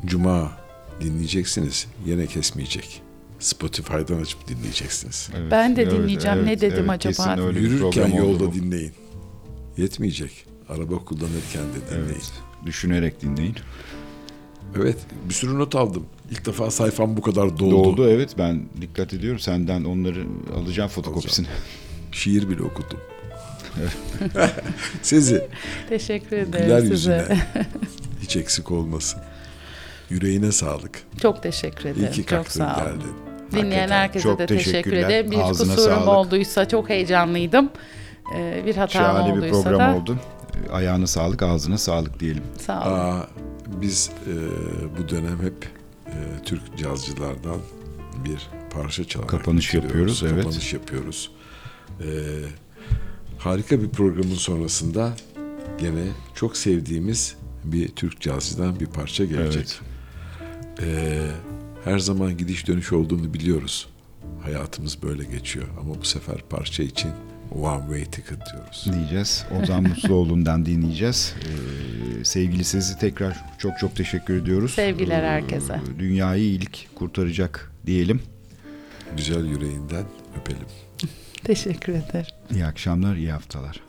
Cuma dinleyeceksiniz. Yine kesmeyecek. Spotify'dan açıp dinleyeceksiniz. Evet, Ben de evet, dinleyeceğim. Ne dedim acaba? Kesin öyle bir Yürürken yolda bu. dinleyin. Yetmeyecek. Araba kullanırken de dinleyin. Evet. Düşünerek dinleyin. Evet. bir sürü not aldım. İlk defa sayfam bu kadar doldu. Doldu evet ben dikkat ediyorum. Senden onları alacağım fotokopisini. Şiir bile okudum. Sizi Teşekkür güler ederim size. yüzüne. Hiç eksik olmasın. Yüreğine sağlık. Çok teşekkür İyi ederim. ki çok sağ olun. geldin. Dinleyen Hakikaten. herkese Çok de teşekkür ederim. Bir Ağzına kusurum sağlık. olduysa çok heyecanlıydım. Ee, bir hatam Şahane bir olduysa program da oldu. Ayağına sağlık, ağzına sağlık diyelim. sağ olun. Aa, biz e, bu dönem hep e, Türk cazcılardan bir parça çalarak Kapanış yapıyoruz, evet. Kapanış yapıyoruz. E, harika bir programın sonrasında gene çok sevdiğimiz bir Türk cazcıdan bir parça gelecek. E, her zaman gidiş dönüş olduğunu biliyoruz. Hayatımız böyle geçiyor ama bu sefer parça için one way ticket diyoruz. Diyeceğiz. Ozan Musluoğlu'ndan dinleyeceğiz. Ee, sevgili sizi tekrar çok çok teşekkür ediyoruz. Sevgiler Ee, herkese. Dünyayı iyilik kurtaracak diyelim. Güzel yüreğinden öpelim. Teşekkür ederim. İyi akşamlar, iyi haftalar.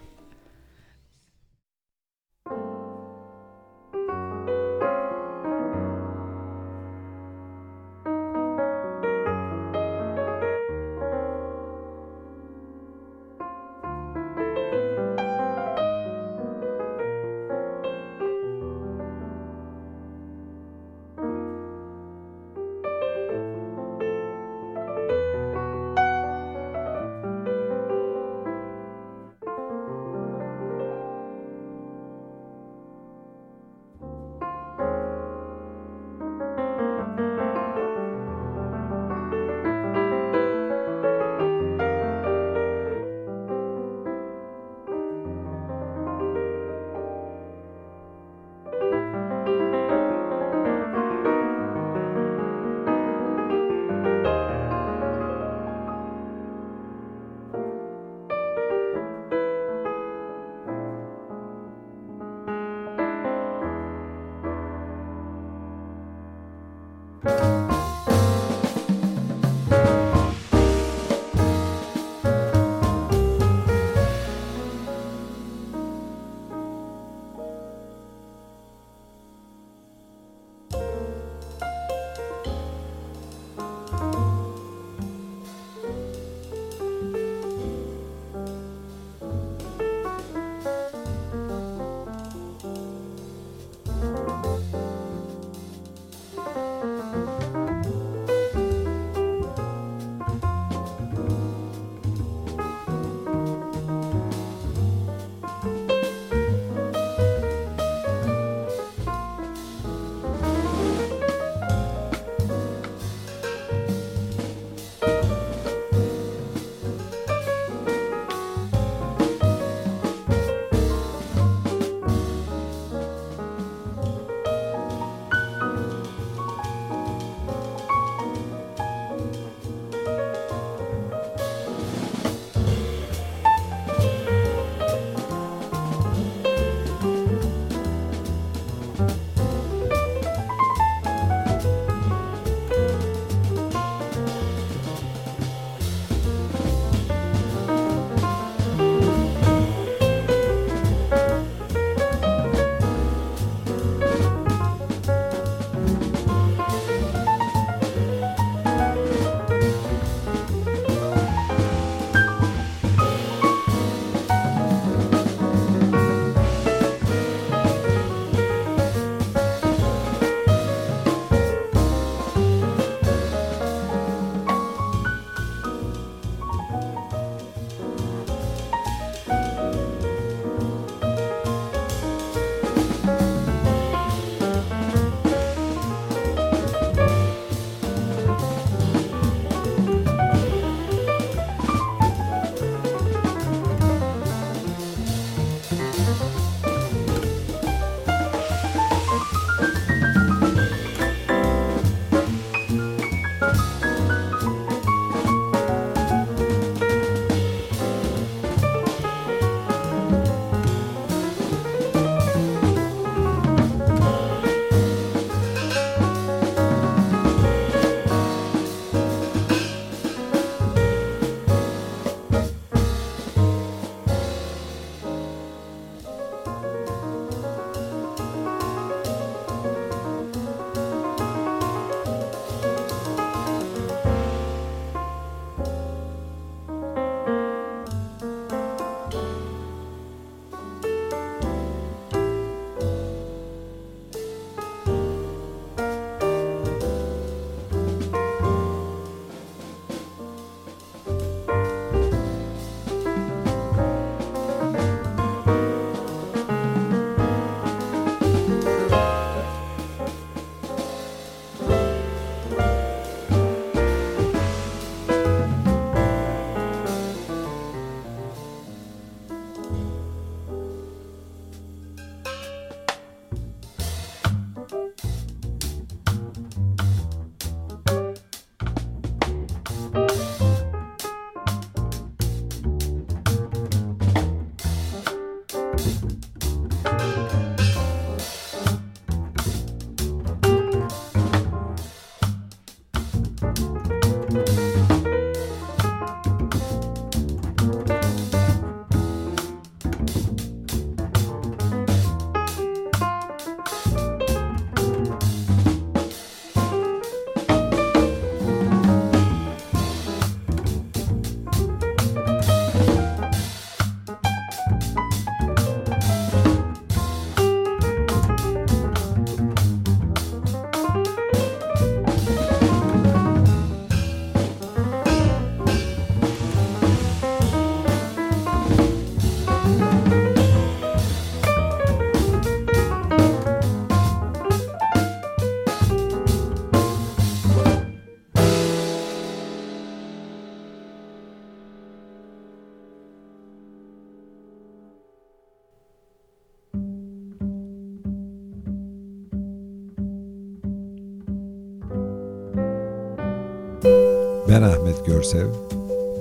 Görsev.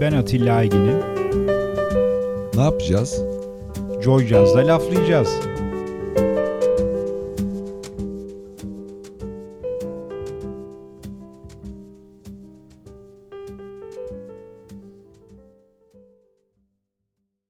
Ben Atilla Aygin'im. Ne yapacağız? Joy Jazz'da laflayacağız.